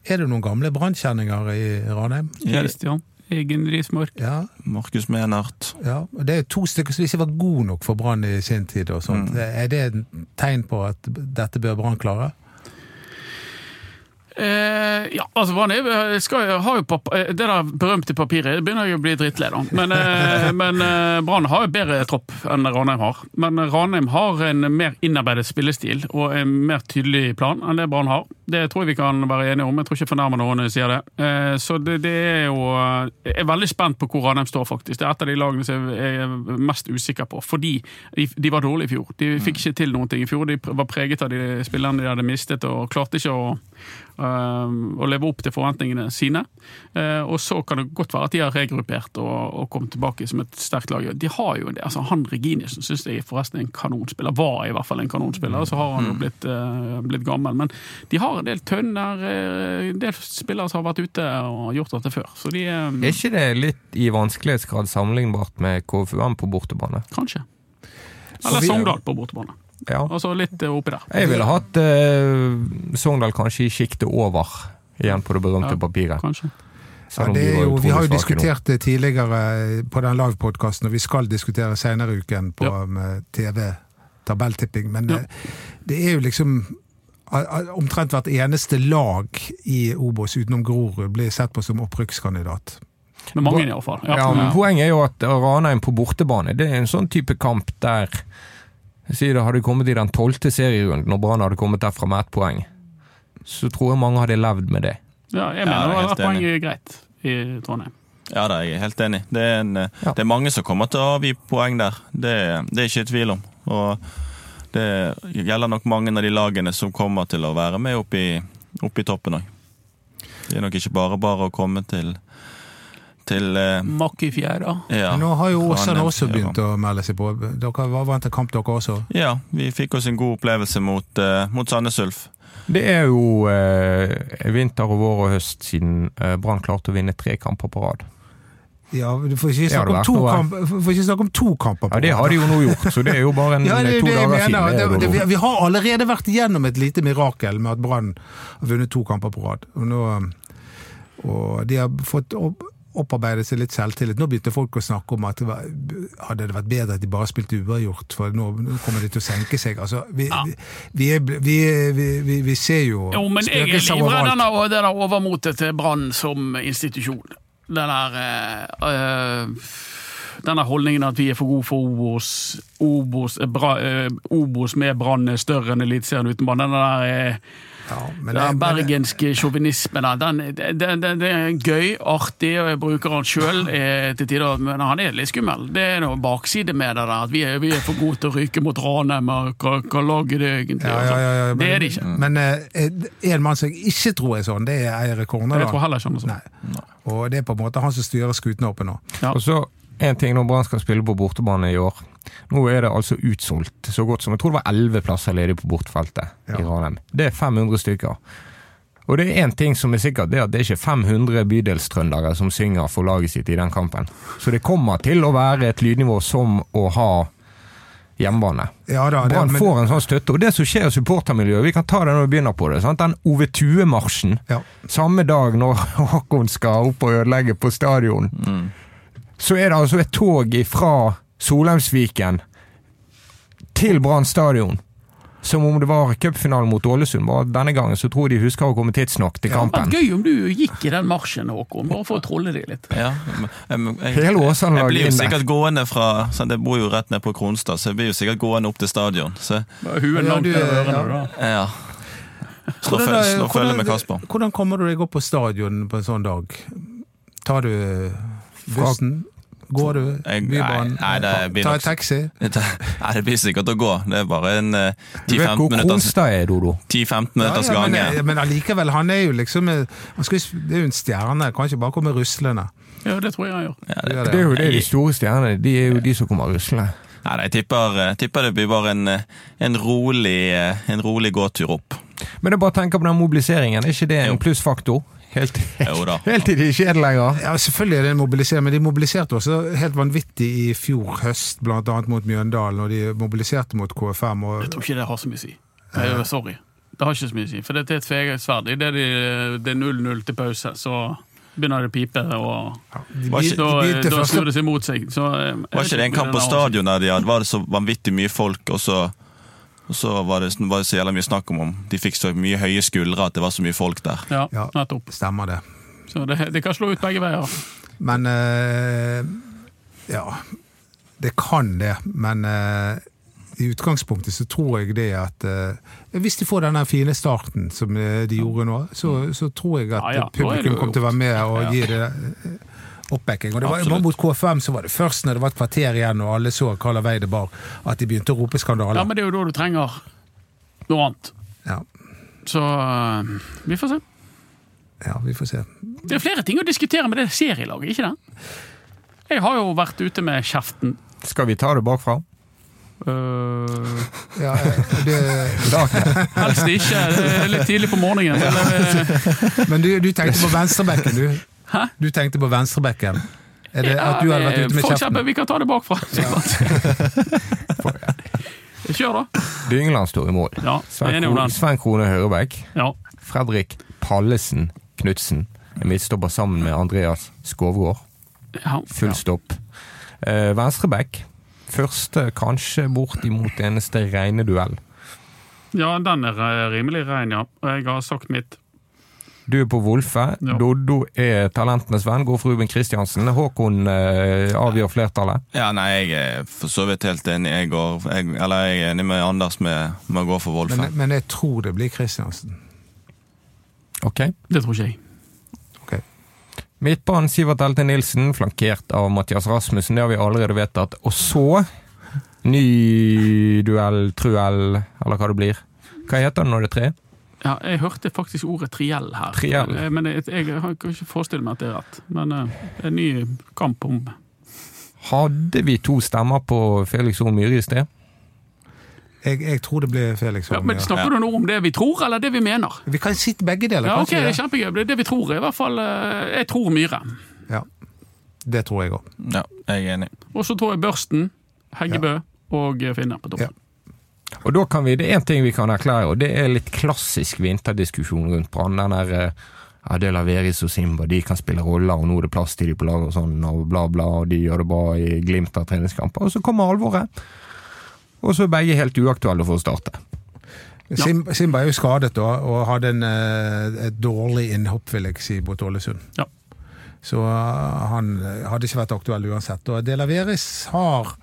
[SPEAKER 3] Er det noen gamle brannkjenninger i Ranheim?
[SPEAKER 4] Kristian. Egen Rismark.
[SPEAKER 3] Ja,
[SPEAKER 5] Markus Menert.
[SPEAKER 3] ja. Det er to stykker som ikke var gode nok for Brann i sin tid. og sånt. Er det et tegn på at dette bør Brann klare?
[SPEAKER 4] Eh, ja, altså er- skal- har jo eh, Det der berømte papiret begynner jeg å bli drittlei av. Men, eh, men eh, Brann har jo bedre tropp enn Ranheim har. Men Ranheim har en mer innarbeidet spillestil og en mer tydelig plan enn det Brann har. Det tror jeg vi kan være enige om. Jeg tror ikke jeg fornærmer noen når jeg sier det. Eh, så det, det er jo Jeg er veldig spent på hvor Ranheim står, faktisk. Det er et av de lagene som jeg er mest usikker på. Fordi de, de var dårlige i fjor. De fikk ikke til noen ting i fjor. De var preget av de spillerne de hadde mistet, og klarte ikke å å leve opp til forventningene sine. Eh, Og så kan det godt være at de har regruppert og, og kommet tilbake som et sterkt lag. De har jo det. altså Han Reginiussen syns jeg forresten er en kanonspiller. Var i hvert fall en kanonspiller. Så har han jo blitt, eh, blitt gammel. Men de har en del tønner, eh, en del spillere som har vært ute og gjort dette før. Så de eh,
[SPEAKER 2] Er ikke det litt i vanskelighetsgrad sammenlignbart med KFUM på bortebane?
[SPEAKER 4] Kanskje. Eller Sogndal på bortebane.
[SPEAKER 2] Ja.
[SPEAKER 4] så litt opera. oppi der.
[SPEAKER 2] Jeg ville hatt eh, Sogndal kanskje i sjiktet over, igjen på det berømte
[SPEAKER 4] Ja.
[SPEAKER 2] papiret.
[SPEAKER 4] Kanskje.
[SPEAKER 3] Ja, det er jo, vi har jo diskutert det tidligere på den livepodkasten, og vi skal diskutere senere i uken på
[SPEAKER 4] Ja.
[SPEAKER 3] med TV-tabelltipping. Men
[SPEAKER 4] Ja.
[SPEAKER 3] eh, det er jo liksom Omtrent hvert eneste lag i Obos utenom Grorud blir sett på som opprykkskandidat.
[SPEAKER 4] Med mange, iallfall.
[SPEAKER 2] Ja, men Poenget er jo at Ranheim på bortebane det er en sånn type kamp der Si det hadde kommet i den tolvte serierunden, og Brann hadde kommet derfra med ett poeng. Så tror jeg mange hadde levd med det.
[SPEAKER 4] Ja, jeg
[SPEAKER 5] Ja,
[SPEAKER 4] mener
[SPEAKER 5] poeng er
[SPEAKER 4] greit i Trondheim.
[SPEAKER 5] Ja, da er jeg helt enig. Det, er en, eh,
[SPEAKER 2] Ja.
[SPEAKER 5] det er mange som kommer til å avgi poeng der. Det, det er ikke i tvil om. Og det gjelder nok mange av de lagene som kommer til å være med opp i, opp i toppen òg. Det er nok ikke bare bare å komme til til eh,
[SPEAKER 4] Makk i fjæra.
[SPEAKER 5] ja,
[SPEAKER 3] nå har jo Åsane også begynt å melde seg på. Dere var vant til kamp, dere også?
[SPEAKER 5] Ja, vi fikk oss en god opplevelse mot, eh, mot Sandnes Ulf.
[SPEAKER 2] Det er jo eh, vinter og vår og høst siden eh, Brann klarte å vinne tre kamper på rad.
[SPEAKER 3] Ja, Du får ikke snakke om to, kamp, får ikke snakke om to kamper på
[SPEAKER 2] Ja, Det har de jo nå gjort, så det er jo bare en,
[SPEAKER 3] Ja, det
[SPEAKER 2] to
[SPEAKER 3] det
[SPEAKER 2] dager
[SPEAKER 3] mener.
[SPEAKER 2] siden. Det
[SPEAKER 3] Det, det, vi, vi har allerede vært igjennom et lite mirakel med at Brann har vunnet to kamper på rad. Og, nå, og de har fått opp, opparbeidet seg litt selvtillit. Nå begynte folk å snakke om at det var, hadde det vært bedre at de bare spilte uavgjort, for nå, nå kommer de til å senke seg. Altså, vi, vi, vi, er, vi, vi, ser jo
[SPEAKER 4] Jo, men jeg er livredd denne, det der overmotet til Brann som institusjon. Den der øh, eh, denne holdningen at vi er for gode for Obos, Obos, eh, bra, eh, Obos med Brann er større enn Eliteserien uten Brann. Den der eh,
[SPEAKER 3] Ja, men,
[SPEAKER 4] den
[SPEAKER 3] men-
[SPEAKER 4] bergenske sjåvinismen den, den, den, den er gøy, artig, og jeg bruker han sjøl til tider, men han er litt skummel. Det er noe bakside med det der, at vi er, vi er for gode til å ryke mot Ranheim, og hva, hva lag er det egentlig?
[SPEAKER 3] Ja, ja, ja, ja,
[SPEAKER 4] Altså, det er det ikke.
[SPEAKER 3] Men eh, en mann som jeg ikke tror er sånn, det er Eirik Horneland.
[SPEAKER 4] Jeg tror heller ikke han er sånn.
[SPEAKER 3] Nei. Og det er på en måte han som styrer skutene oppe nå.
[SPEAKER 4] Ja.
[SPEAKER 2] Og så en ting når Brann skal spille på bortebane i år. Nå er det altså utsolgt så godt som jeg tror det var elleve plasser ledig på bortfeltet
[SPEAKER 3] Ja.
[SPEAKER 2] i Ranheim. Det er 500 stykker. Og det er én ting som er sikkert, det er at det er ikke 500 bydelstrøndere som synger for laget sitt i den kampen. Så det kommer til å være et lydnivå som å ha hjemmebane.
[SPEAKER 3] Ja
[SPEAKER 2] Brann
[SPEAKER 3] men-
[SPEAKER 2] får en sånn støtte. Og det som skjer i supportermiljøet, vi kan ta det når vi begynner på det. Sant? Den Ove Tue-marsjen.
[SPEAKER 3] Ja.
[SPEAKER 2] Samme dag når Håkon skal opp og ødelegge på stadion, så er det altså et tog fra Solheimsviken til Brann stadion. som om det var cupfinalen mot Ålesund. Bare denne gangen så tror jeg de husker å komme tidsnok til
[SPEAKER 4] Det hadde
[SPEAKER 2] kampen.
[SPEAKER 4] vært gøy om du gikk i den marsjen, Håkon, bare for å trolle deg litt.
[SPEAKER 5] Ja, men- jeg, jeg, jeg blir jo sikkert gående fra sånn, Jeg bor jo rett ned på Kronstad, så jeg blir jo sikkert gående opp til stadion. Så
[SPEAKER 4] Huen
[SPEAKER 3] Ja,
[SPEAKER 4] langt
[SPEAKER 3] du-
[SPEAKER 4] ned ørene. da.
[SPEAKER 5] ja. Slå følge, med Kasper.
[SPEAKER 3] Hvordan kommer du deg opp på stadion på en sånn dag? Tar du bussen? Går du? Bybanen?
[SPEAKER 5] nei, nei, det
[SPEAKER 3] Tar
[SPEAKER 5] nok-
[SPEAKER 3] taxi?
[SPEAKER 5] Nei, det blir sikkert å gå. Det er bare en eh,
[SPEAKER 2] Du vet
[SPEAKER 5] 10-15
[SPEAKER 2] hvor
[SPEAKER 5] minutters,
[SPEAKER 2] Kronstad er, Dodo?
[SPEAKER 5] 10-15 minutters
[SPEAKER 3] Ja, ja,
[SPEAKER 5] gange.
[SPEAKER 3] men, men allikevel, han er jo liksom han skal, Det er jo en stjerne, kan ikke bare komme ruslende.
[SPEAKER 4] Ja, det tror jeg han gjør.
[SPEAKER 5] Ja,
[SPEAKER 3] Det
[SPEAKER 5] det,
[SPEAKER 3] er
[SPEAKER 2] Det er jo det de store stjernene. De er jo de som kommer ruslende.
[SPEAKER 5] nei, nei, jeg tipper, eh, tipper det blir bare en, eh, en rolig, eh, en rolig gåtur opp.
[SPEAKER 2] Men jeg bare tenker på den mobiliseringen. Er ikke det en plussfaktor? Helt,
[SPEAKER 5] Jo
[SPEAKER 2] helt til de ikke er det lenger.
[SPEAKER 3] Ja, Selvfølgelig er det en mobilisering, men de mobiliserte også helt vanvittig i fjor høst, annet mot Mjøndalen, og de mobiliserte mot KFM. Og,
[SPEAKER 4] Jeg tror ikke det har så mye å si. Jeg, sorry. Det har ikke så mye å si. For det er et tveegget sverd. Idet det er 0-0 til pause, så begynner det å pipe, og
[SPEAKER 3] de,
[SPEAKER 5] Var
[SPEAKER 3] de,
[SPEAKER 5] ikke-
[SPEAKER 4] da,
[SPEAKER 3] de
[SPEAKER 4] da snur det seg mot seg. Så, eh, jeg
[SPEAKER 5] Var ikke det en kamp på stadion der de hadde, var det så vanvittig mye folk, og så, og så var, det, var det så jævla mye snakk om om de fikk så mye høye skuldre at det var så mye folk der.
[SPEAKER 4] Ja,
[SPEAKER 3] Ja.
[SPEAKER 4] nettopp.
[SPEAKER 3] Stemmer det.
[SPEAKER 4] Så det, det kan slå ut begge veier.
[SPEAKER 3] Men øh, Ja, det kan det, men øh, i utgangspunktet så tror jeg det at eh, Hvis de får denne fine starten som eh, de gjorde nå, så, så tror jeg at
[SPEAKER 4] Ja, ja,
[SPEAKER 3] publikum kommer til å være med og
[SPEAKER 4] Ja.
[SPEAKER 3] gi det oppbacking. Og det var,
[SPEAKER 5] Absolutt.
[SPEAKER 3] Mot KFM så var det først når det var et kvarter igjen og alle så hvilken vei det bar, at de begynte å rope skandale.
[SPEAKER 4] Ja, men det er jo da du trenger noe annet.
[SPEAKER 3] Ja,
[SPEAKER 4] Så eh, vi får se.
[SPEAKER 3] ja, vi får se.
[SPEAKER 4] Det er flere ting å diskutere med det serielaget, ikke det? Jeg har jo vært ute med kjeften.
[SPEAKER 2] Skal vi ta det bakfra?
[SPEAKER 4] Uh...
[SPEAKER 3] Ja, eh, det,
[SPEAKER 4] helst ikke. Det er litt tidlig på morgenen. Men,
[SPEAKER 3] men du, du tenkte på venstrebekken, du.
[SPEAKER 4] Hæ?
[SPEAKER 3] Du tenkte på venstrebekken. Er det
[SPEAKER 4] ja,
[SPEAKER 3] at du hadde vært ute med
[SPEAKER 4] for
[SPEAKER 3] kjeften?
[SPEAKER 4] eksempel, vi kan ta det bakfra. Kjør, da.
[SPEAKER 2] Dyngeland står i mål.
[SPEAKER 4] Ja,
[SPEAKER 2] Sven,
[SPEAKER 4] enig om
[SPEAKER 2] Kro
[SPEAKER 4] den.
[SPEAKER 2] Sven Krone Hørebekk.
[SPEAKER 4] Ja.
[SPEAKER 2] Fredrik Pallesen Knutsen. En midtstopper sammen med Andreas Skovgård.
[SPEAKER 4] Ja.
[SPEAKER 2] Full stopp. Eh, Venstrebekk. Første, kanskje bortimot eneste rene duell.
[SPEAKER 4] ja, den er rimelig rein, ja. Og jeg har sagt mitt.
[SPEAKER 2] Du er på Wolfe.
[SPEAKER 4] Ja.
[SPEAKER 2] Doddo er talentenes venn, går for Ruben Kristiansen. Håkon eh, avgjør flertallet.
[SPEAKER 5] Ja, nei, jeg er for så vidt helt enig. Jeg, går, jeg, eller jeg er enig med Anders med, med å gå for Wolfe.
[SPEAKER 3] Men, men jeg tror det blir Kristiansen.
[SPEAKER 2] Ok.
[SPEAKER 4] Det tror ikke jeg.
[SPEAKER 3] Ok.
[SPEAKER 2] Midtbanen Sivert Elte Nilsen, flankert av Mathias Rasmussen. Det har vi allerede vedtatt. Og så ny duell, truell, eller hva det blir. Hva heter det når det er tre?
[SPEAKER 4] Ja, jeg hørte faktisk ordet triell her.
[SPEAKER 2] Triell.
[SPEAKER 4] Eh, Men jeg, jeg kan ikke forestille meg at det er rett. Men uh, en ny kamp om
[SPEAKER 2] Hadde vi to stemmer på Felix O. Myhre i sted?
[SPEAKER 3] Jeg, jeg tror det blir Felix
[SPEAKER 4] ja,
[SPEAKER 3] Holm.
[SPEAKER 4] men Snakker du nå om det vi tror, eller det vi mener?
[SPEAKER 3] Vi kan sitte begge deler,
[SPEAKER 4] Ja, ok, det er kjempegøy. Det er det vi tror. I hvert fall, eh, Jeg tror Myhre.
[SPEAKER 3] Ja. Det tror jeg òg.
[SPEAKER 5] Ja, jeg er enig.
[SPEAKER 4] Og så tror jeg Børsten, Heggebø og Finne på toppen.
[SPEAKER 3] Ja.
[SPEAKER 2] Og da kan vi, Det er én ting vi kan erklære, og det er litt klassisk vinterdiskusjon rundt Brann. Den der eh, ja, det er Laveris og Simba, de kan spille roller, og nå er det plass til de på laget og sånn, og bla, bla, og de gjør det bra i glimt av treningskamper. Og så kommer alvoret. Og så er begge helt uaktuelle for å starte.
[SPEAKER 3] Sim, Simba er jo skadet da, og hadde en, eh, et dårlig innhopp, vil jeg si, mot Ålesund.
[SPEAKER 4] Ja.
[SPEAKER 3] Så eh, han hadde ikke vært aktuell uansett. Og Delaveris har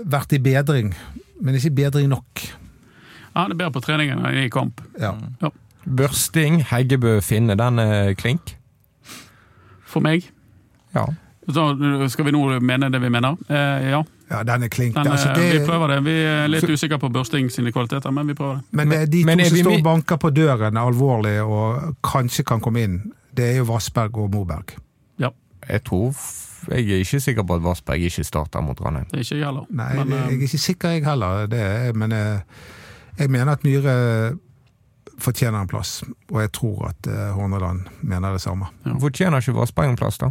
[SPEAKER 3] vært i bedring, men ikke bedring nok.
[SPEAKER 4] Ja, det er bedre på trening enn i kamp.
[SPEAKER 3] Ja.
[SPEAKER 2] Børsting, Heggebø, Finne, den er klink.
[SPEAKER 4] For meg.
[SPEAKER 2] Ja.
[SPEAKER 4] Så skal vi nå mene det vi mener? Eh, ja,
[SPEAKER 3] ja, den er klink.
[SPEAKER 4] den,
[SPEAKER 3] altså,
[SPEAKER 4] eh,
[SPEAKER 3] det,
[SPEAKER 4] vi prøver det. Vi er litt usikre på Børsting sine kvaliteter, men vi prøver det.
[SPEAKER 3] Men det, de
[SPEAKER 2] Men
[SPEAKER 3] to
[SPEAKER 2] er
[SPEAKER 3] som
[SPEAKER 2] vi
[SPEAKER 3] står og banker på døren alvorlig og kanskje kan komme inn, det er jo Vassberg og Moberg.
[SPEAKER 4] Ja,
[SPEAKER 2] Jeg tror Jeg er ikke sikker på at Vassberg ikke starter mot Ranheim.
[SPEAKER 4] det er ikke jeg heller.
[SPEAKER 3] Nei,
[SPEAKER 4] Men,
[SPEAKER 3] jeg
[SPEAKER 4] jeg,
[SPEAKER 3] er ikke sikker jeg heller, det er, men eh, jeg mener at Myhre fortjener en plass, og jeg tror at eh, Horneland mener det samme.
[SPEAKER 4] Ja.
[SPEAKER 2] Fortjener ikke Vassberg en plass, da?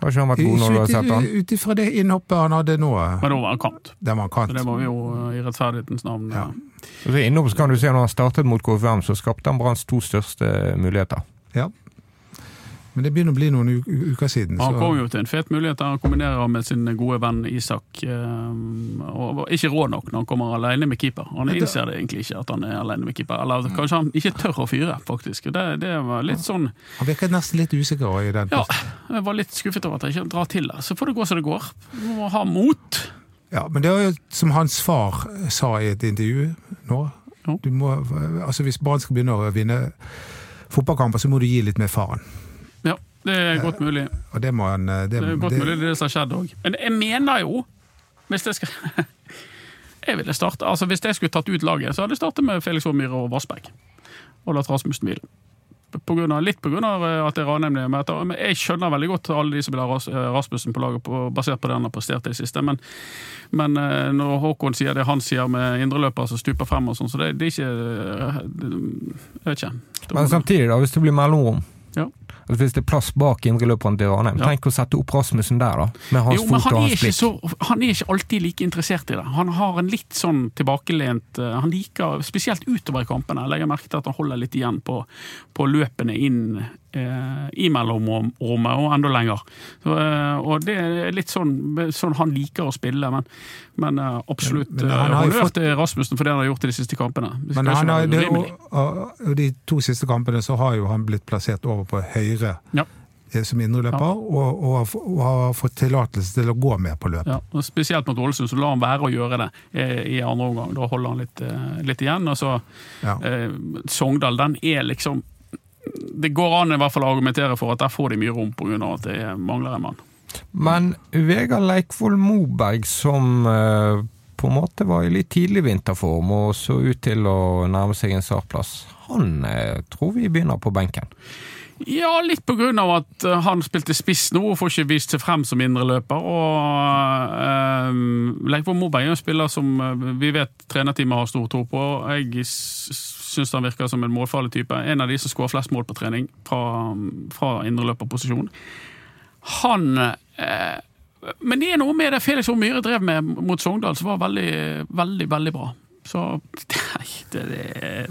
[SPEAKER 2] Har ikke han vært god når du har sett han?
[SPEAKER 3] Ut ifra det innhoppet han hadde nå,
[SPEAKER 4] men da var han kant.
[SPEAKER 3] Det var han
[SPEAKER 4] Så det må vi jo eh, i rettferdighetens navn
[SPEAKER 3] Ja.
[SPEAKER 4] ja.
[SPEAKER 2] Så innom kan du se Når han startet mot KFM, så skapte han Branns to største muligheter.
[SPEAKER 3] Ja. Men det begynner å bli noen uker siden.
[SPEAKER 4] Han kom jo til en fet mulighet der han kombinerer med sin gode venn Isak. eh, Og var ikke rå nok når han kommer alene med keeper. Han innser det egentlig ikke at han er alene med keeper. Eller kanskje han ikke tør å fyre, faktisk. Det, det var litt sånn
[SPEAKER 3] Han virket nesten litt usikker i den
[SPEAKER 4] Ja, jeg var litt skuffet over at jeg ikke drar til det. Så får det gå som det går. Du må ha mot.
[SPEAKER 3] Ja, men det er jo som hans far sa i et intervju nå. Du må, altså Hvis barn skal begynne å vinne fotballkamper, så må du gi litt mer faen.
[SPEAKER 4] Det er godt mulig.
[SPEAKER 3] Og det han eh, Det,
[SPEAKER 4] Det er godt
[SPEAKER 3] det-
[SPEAKER 4] mulig det som har skjedd òg. Men jeg mener jo, hvis jeg skal Jeg ville starte, altså Hvis jeg skulle tatt ut laget, så hadde jeg startet med Felix Aamyr og Vassberg. Og latt Rasmussen hvile. På grunn av, litt pga. at det er Ranheim. Men jeg skjønner veldig godt alle de som vil ha eh, Rasmussen på laget på, basert på det han har prestert i det siste. Men, men eh, når Håkon sier det han sier med indreløpere som stuper frem og sånn, så det, det er ikke eh, Jeg vet ikke.
[SPEAKER 2] Men samtidig, da, hvis det blir mellomrom Altså Hvis det er plass bak indreløperen til Ranheim,
[SPEAKER 4] Ja.
[SPEAKER 2] tenk å sette opp Rasmussen der, da. Med hans
[SPEAKER 4] Jo,
[SPEAKER 2] fot
[SPEAKER 4] han
[SPEAKER 2] og hans blikk.
[SPEAKER 4] så, han er ikke alltid like interessert i det. Han har en litt sånn tilbakelent eh, Han liker, spesielt utover i kampene, legger merke til at han holder litt igjen på, på løpene inn i mellomrommet, og enda lenger. Så, eh, og det er litt sånn, sånn han liker å spille, men, men eh, absolutt
[SPEAKER 3] Men
[SPEAKER 4] eh,
[SPEAKER 3] han har
[SPEAKER 4] honnør
[SPEAKER 3] fått-
[SPEAKER 4] til Rasmussen for det han har gjort i de siste kampene.
[SPEAKER 3] Men han har, det, og, og, og de to siste kampene så har jo han blitt plassert over på høyre
[SPEAKER 4] Ja.
[SPEAKER 3] eh, som indreløper, og, og, har og har fått tillatelse til å gå med på løp.
[SPEAKER 4] Ja, og Spesielt mot Ålesund, så lar han være å gjøre det eh, i andre omgang. Da holder han litt, eh, litt igjen. og så
[SPEAKER 3] Ja.
[SPEAKER 4] eh, Sogndal, den er liksom Det går an i hvert fall å argumentere for at der får de mye rom pga. at det mangler en mann.
[SPEAKER 2] Men Vegard Leikvoll Moberg, som eh, på en måte var i litt tidlig vinterform og så ut til å nærme seg en startplass, han eh, tror vi begynner på benken.
[SPEAKER 4] Ja, litt på grunn av at eh, han spilte spiss nå og får ikke vist seg frem som indreløper. Og eh, Leikvoll Moberg er en spiller som vi vet trenerteamet har stor tro på. Jeg syns han virker som en målfarlig type. En av de som skårer flest mål på trening fra, fra indreløperposisjon. Han eh, Men det er noe med det Felix O. Myhre drev med mot Sogndal som var veldig, veldig, veldig bra. Så nei, det, det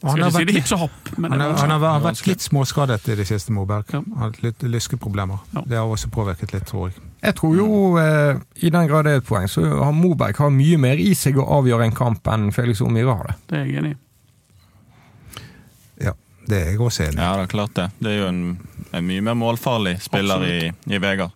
[SPEAKER 4] Skal
[SPEAKER 3] har
[SPEAKER 4] ikke si det hipp som hopp, men
[SPEAKER 3] Han,
[SPEAKER 4] det
[SPEAKER 3] har, han har vært- litt småskadet i det siste, Moberg.
[SPEAKER 4] Ja.
[SPEAKER 3] Han har hatt litt lyskeproblemer.
[SPEAKER 4] Ja.
[SPEAKER 3] Det har også påvirket litt, tror jeg.
[SPEAKER 2] Jeg tror jo, eh, i den grad det er et poeng, så har Moberg har mye mer i seg å avgjøre en kamp enn Felix O. Myhre har det.
[SPEAKER 4] Det er jeg enig i.
[SPEAKER 3] Ja, det er jeg også enig i.
[SPEAKER 5] Ja, det er klart det. Det er jo en, en mye mer målfarlig spiller i, i Vegard.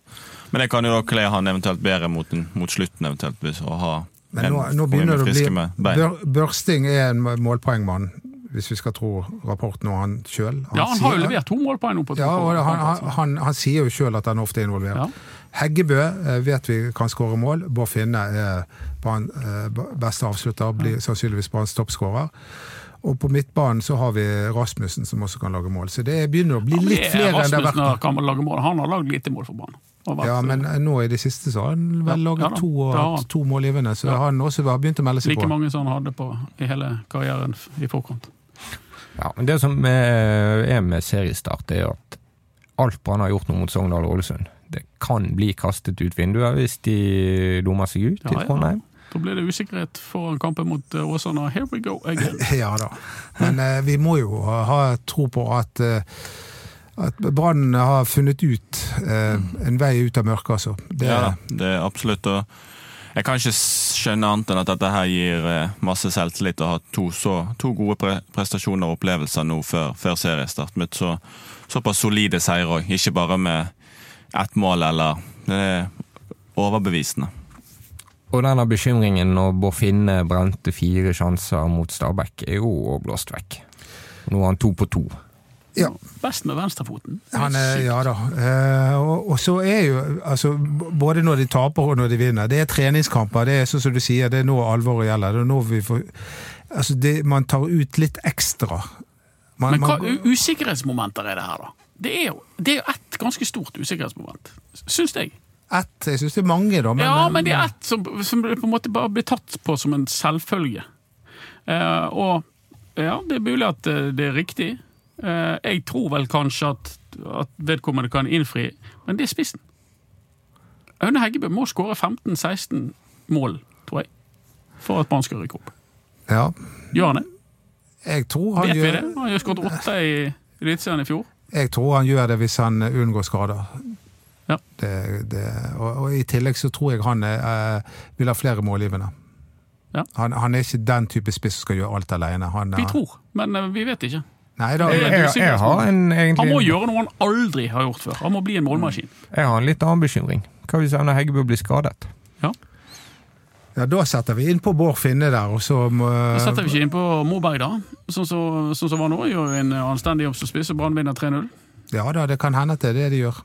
[SPEAKER 5] Men det kan jo da kle han eventuelt bedre mot, en, mot slutten, eventuelt, hvis å ha
[SPEAKER 3] Men
[SPEAKER 5] en
[SPEAKER 3] nå, nå begynner det å bli Børsting er en målpoengmann, hvis vi skal tro rapporten og han sjøl.
[SPEAKER 4] Ja, han har jo levert to målpoeng nå på to
[SPEAKER 3] Ja, og han, han, han, han sier jo sjøl at han ofte er involvert.
[SPEAKER 4] Ja.
[SPEAKER 3] Heggebø eh, vet vi kan skåre mål. Bård Finne er eh, beste avslutter, blir sannsynligvis banens toppskårer. Og på midtbanen så har vi Rasmussen som også kan lage mål. Så det begynner å bli
[SPEAKER 4] Ja,
[SPEAKER 3] litt
[SPEAKER 4] er
[SPEAKER 3] flere enn det har
[SPEAKER 4] Rasmussen kan lage mål. Han har lagd lite mål for banen.
[SPEAKER 3] Ja, men eh, nå i det siste så har han vel laget
[SPEAKER 4] ja ja,
[SPEAKER 3] to, og to målgivende, så
[SPEAKER 4] Ja.
[SPEAKER 3] han også har begynt å melde seg
[SPEAKER 4] like
[SPEAKER 3] på.
[SPEAKER 4] mange som han hadde på i hele karrieren i forkant.
[SPEAKER 2] Ja, men Det som er er med seriestart, er at alt Brann har gjort nå mot Sogndal og Ålesund, det kan bli kastet ut vinduet hvis de dummer seg ut
[SPEAKER 4] Ja,
[SPEAKER 2] i
[SPEAKER 4] ja.
[SPEAKER 2] Trondheim.
[SPEAKER 4] Da blir det usikkerhet foran kampen mot eh, Åsane. Here we go again.
[SPEAKER 3] Ja da. Men eh, vi må jo ha, tro på at eh, at Brann har funnet ut eh, en vei ut av mørket, altså. Det,
[SPEAKER 5] Ja, det er absolutt. Jeg kan ikke skjønne annet enn at dette her gir eh, masse selvtillit å ha to, så, to gode pre prestasjoner og opplevelser nå før, før seriestart. Med så, såpass solide seire òg, ikke bare med ett mål eller Det er overbevisende.
[SPEAKER 2] Og denne bekymringen når Bård Finne brente fire sjanser mot Stabæk, er jo blåst vekk. Nå er han to på to.
[SPEAKER 3] ja,
[SPEAKER 4] Best med venstrefoten.
[SPEAKER 3] han er, ja da. Eh, og, og så er jo altså, Både når de taper og når de vinner. Det er treningskamper. Det er sånn som du sier, det er nå alvoret gjelder. Det er nå vi får Altså, det, man tar ut litt ekstra. Man,
[SPEAKER 4] Men hva
[SPEAKER 3] man-
[SPEAKER 4] usikkerhetsmomenter er det her, da? Det er jo, det er jo ett ganske stort usikkerhetsmoment, syns jeg.
[SPEAKER 3] Ett, jeg syns det er mange, da. Men,
[SPEAKER 4] ja, men det er ett som, som på en måte bare blir tatt på som en selvfølge. Eh, og ja, det er mulig at eh, det er riktig. Eh, jeg tror vel kanskje at, at vedkommende kan innfri, men det er spissen. Aune Heggebø må skåre 15-16 mål, tror jeg, for at man skal rykke opp.
[SPEAKER 3] Ja,
[SPEAKER 4] Gjør han det?
[SPEAKER 3] jeg tror han
[SPEAKER 4] Vet vi det? Han har skåret åtte i Eliteserien i fjor.
[SPEAKER 3] Jeg tror han gjør det hvis han unngår skader.
[SPEAKER 4] Ja.
[SPEAKER 3] Det, det, og, og I tillegg så tror jeg han eh, vil ha flere målgivende.
[SPEAKER 4] Ja.
[SPEAKER 3] Han, han er ikke den type spiss som skal gjøre alt alene. Han,
[SPEAKER 4] Vi
[SPEAKER 3] er-
[SPEAKER 4] tror, men eh, vi vet ikke.
[SPEAKER 3] Nei, da,
[SPEAKER 4] Jeg-
[SPEAKER 2] Jeg,
[SPEAKER 4] jeg-
[SPEAKER 2] har en
[SPEAKER 4] Han må gjøre noe han aldri har gjort før. Han må bli en målmaskin.
[SPEAKER 2] Jeg har en litt annen bekymring. Hva hvis Aune Heggebø blir skadet?
[SPEAKER 3] ja, da setter vi inn på Bård Finne der, og så må
[SPEAKER 4] Da setter vi ikke inn på Moberg, da. Sånn som sånn så var nå. Gjør en anstendig jobb som spiss, og Brann vinner 3-0.
[SPEAKER 3] Ja da, det kan hende at det er det de gjør.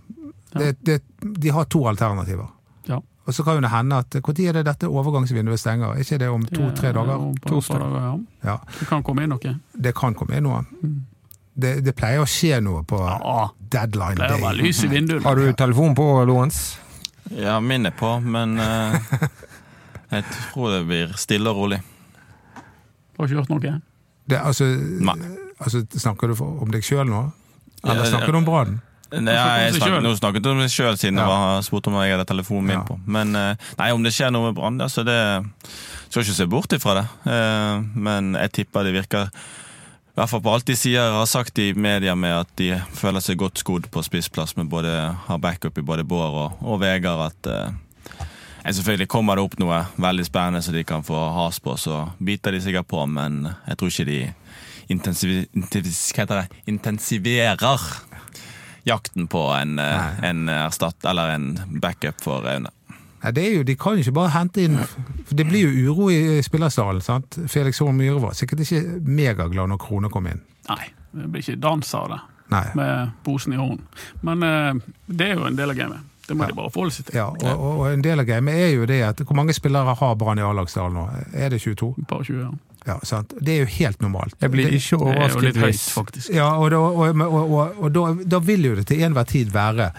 [SPEAKER 3] Det, det, de har to alternativer.
[SPEAKER 4] Ja.
[SPEAKER 3] Og så kan jo det hende at Når er det dette overgangsvinduet stenger? Er ikke det om to-tre
[SPEAKER 4] er
[SPEAKER 3] dager?
[SPEAKER 2] Torsdag.
[SPEAKER 4] dager, ja.
[SPEAKER 3] Ja,
[SPEAKER 4] Det kan komme inn noe.
[SPEAKER 3] Det kan komme inn noe. Det, det pleier å skje noe på
[SPEAKER 4] Ja,
[SPEAKER 3] deadline
[SPEAKER 4] det pleier å
[SPEAKER 3] være
[SPEAKER 4] lys i vinduet.
[SPEAKER 2] Har du telefon på, Lorentz?
[SPEAKER 5] Ja, min er på, men uh, jeg tror det blir stille og rolig.
[SPEAKER 4] Har ikke hørt noe?
[SPEAKER 3] Det, altså, altså, snakker du om deg sjøl nå? Eller
[SPEAKER 5] Ja,
[SPEAKER 3] snakker du om Brann?
[SPEAKER 5] Nei, jeg snakket, nå snakket om meg sjøl, siden
[SPEAKER 3] Ja.
[SPEAKER 5] jeg spurte om jeg hadde telefonen min
[SPEAKER 3] Ja.
[SPEAKER 5] på. Men eh, nei, om det skjer noe med Brann, så det skal ikke se bort ifra det. Eh, Men jeg tipper det virker i hvert fall på alt de sier, har sagt i media med at de føler seg godt skodd på spissplass, med både har backup i både Bård og, og Vegard. At eh, selvfølgelig kommer det opp noe veldig spennende som de kan få has på, så biter de sikkert på, men jeg tror ikke de intensiv, intensiv, intensiverer jakten på en, eh, en erstatt, eller en backup for Aune.
[SPEAKER 3] Nei, det er jo, De kan jo ikke bare hente inn for Det blir jo uro i spillersalen. sant? Felix Horn Myhre var sikkert ikke megaglad når Krone kom inn.
[SPEAKER 4] Nei, det blir ikke dans av det
[SPEAKER 3] Nei.
[SPEAKER 4] med posen i hånden. Men eh, det er jo en del av gamet. Det må de bare forholde seg til.
[SPEAKER 3] Ja, og, og, og en del av gamet er jo det at Hvor mange spillere har Brann i A-lagsdalen nå? Er det 22?
[SPEAKER 4] Par 20, ja.
[SPEAKER 3] Ja, sant? Det er jo helt normalt.
[SPEAKER 2] Jeg blir ikke
[SPEAKER 4] er
[SPEAKER 2] overrasket hvis.
[SPEAKER 3] Ja, og, da, og, og, og, og da, da vil jo det til enhver tid være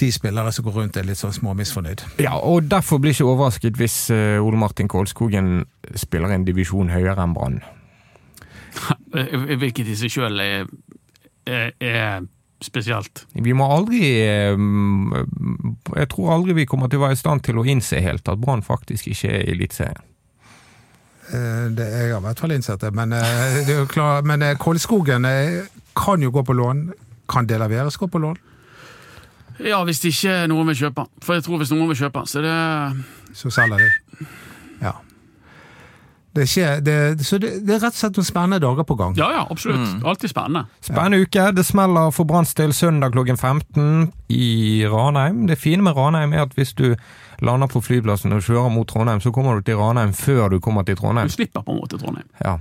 [SPEAKER 3] ti spillere som går rundt er litt sånn småmisfornøyd.
[SPEAKER 2] Ja, og derfor blir jeg ikke overrasket hvis eh, Ole Martin Kolskogen spiller en divisjon høyere enn Brann.
[SPEAKER 4] Hvilket i seg sjøl er, er, er spesielt.
[SPEAKER 2] Vi må aldri eh, Jeg tror aldri vi kommer til å være i stand til å innse helt at Brann faktisk ikke er i Eliteserien.
[SPEAKER 3] Eh, Det, jeg har i hvert fall innsett det, men, eh, det er klar, men eh, Kolskogen eh, kan jo gå på lån. Kan Delaveres gå på lån?
[SPEAKER 4] Ja, hvis ikke noen vil kjøpe. For jeg tror hvis noen vil kjøpe så er det
[SPEAKER 3] Så selger de. Ja. Det er, ikke, det, så det, det er rett og slett noen spennende dager på gang.
[SPEAKER 4] Ja ja, absolutt. Alltid spennende.
[SPEAKER 2] Spennende uke. Det smeller for Branns søndag klokken 15 i Ranheim. Det fine med Ranheim er at hvis du lander på flyplassen og kjører mot Trondheim, så kommer du til Ranheim før du kommer til Trondheim.
[SPEAKER 4] Du slipper på en måte Trondheim.
[SPEAKER 2] Ja.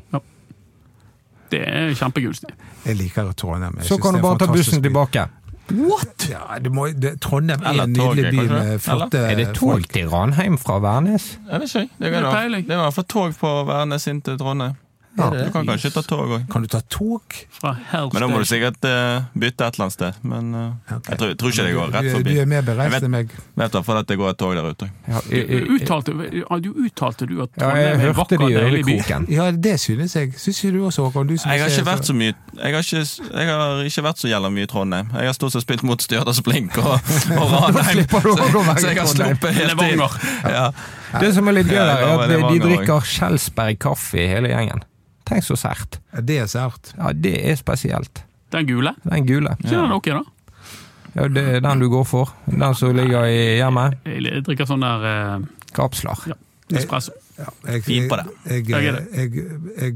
[SPEAKER 4] Det er kjempegunstig.
[SPEAKER 3] Jeg liker Trondheim. Jeg
[SPEAKER 2] Så kan du bare ta bussen
[SPEAKER 3] tilbake.
[SPEAKER 2] tilbake.
[SPEAKER 3] Ja, det må, det, Trondheim er en nydelig by med flotte
[SPEAKER 2] Er det tog
[SPEAKER 3] folk.
[SPEAKER 2] til Ranheim fra Værnes?
[SPEAKER 5] Jeg vet ikke, jeg. det,
[SPEAKER 4] Det
[SPEAKER 5] det er i hvert fall tog på Værnes inn til Trondheim.
[SPEAKER 3] Ja.
[SPEAKER 5] Du kan kanskje ta tog òg.
[SPEAKER 3] Kan du ta tog?
[SPEAKER 4] Fra
[SPEAKER 5] Men da må du sikkert uh, bytte et eller annet sted. Men uh,
[SPEAKER 3] okay.
[SPEAKER 5] jeg tror, tror ikke det går rett forbi.
[SPEAKER 3] du er mer bereist enn meg.
[SPEAKER 5] Vet i hvert fall at det går et tog der ute.
[SPEAKER 2] Ja,
[SPEAKER 4] Du uttalte, ja, du uttalte du at Trondheim
[SPEAKER 2] jeg
[SPEAKER 4] er en vakker,
[SPEAKER 2] i
[SPEAKER 4] deilig by?
[SPEAKER 3] Ja, det synes jeg. Syns ikke du også, Håkon? Du
[SPEAKER 5] Jeg har ikke vært så mye Jeg har ikke, jeg har ikke vært så jævla mye i Trondheim. Jeg har stort sett spilt mot Stjørdals Blink og, og Ranheim. Så, så jeg har sluppet helt inn. Ja.
[SPEAKER 2] Det som er litt gøy,
[SPEAKER 5] da
[SPEAKER 2] er at de drikker Skjelsberg kaffe hele gjengen. Tenk så sært.
[SPEAKER 3] Ja, Det er sært.
[SPEAKER 2] Ja, det er spesielt.
[SPEAKER 4] Den gule?
[SPEAKER 2] Den gule.
[SPEAKER 4] Ikke den ok, da?
[SPEAKER 2] Ja, det er den du går for. Den som ligger i hjemmet.
[SPEAKER 4] Jeg drikker sånn der eh,
[SPEAKER 2] Kapsler.
[SPEAKER 4] ja, espresso.
[SPEAKER 3] Ja, jeg,
[SPEAKER 5] Fin på det.
[SPEAKER 3] Jeg,
[SPEAKER 4] Jeg
[SPEAKER 3] jeg,
[SPEAKER 4] er
[SPEAKER 3] jeg, jeg,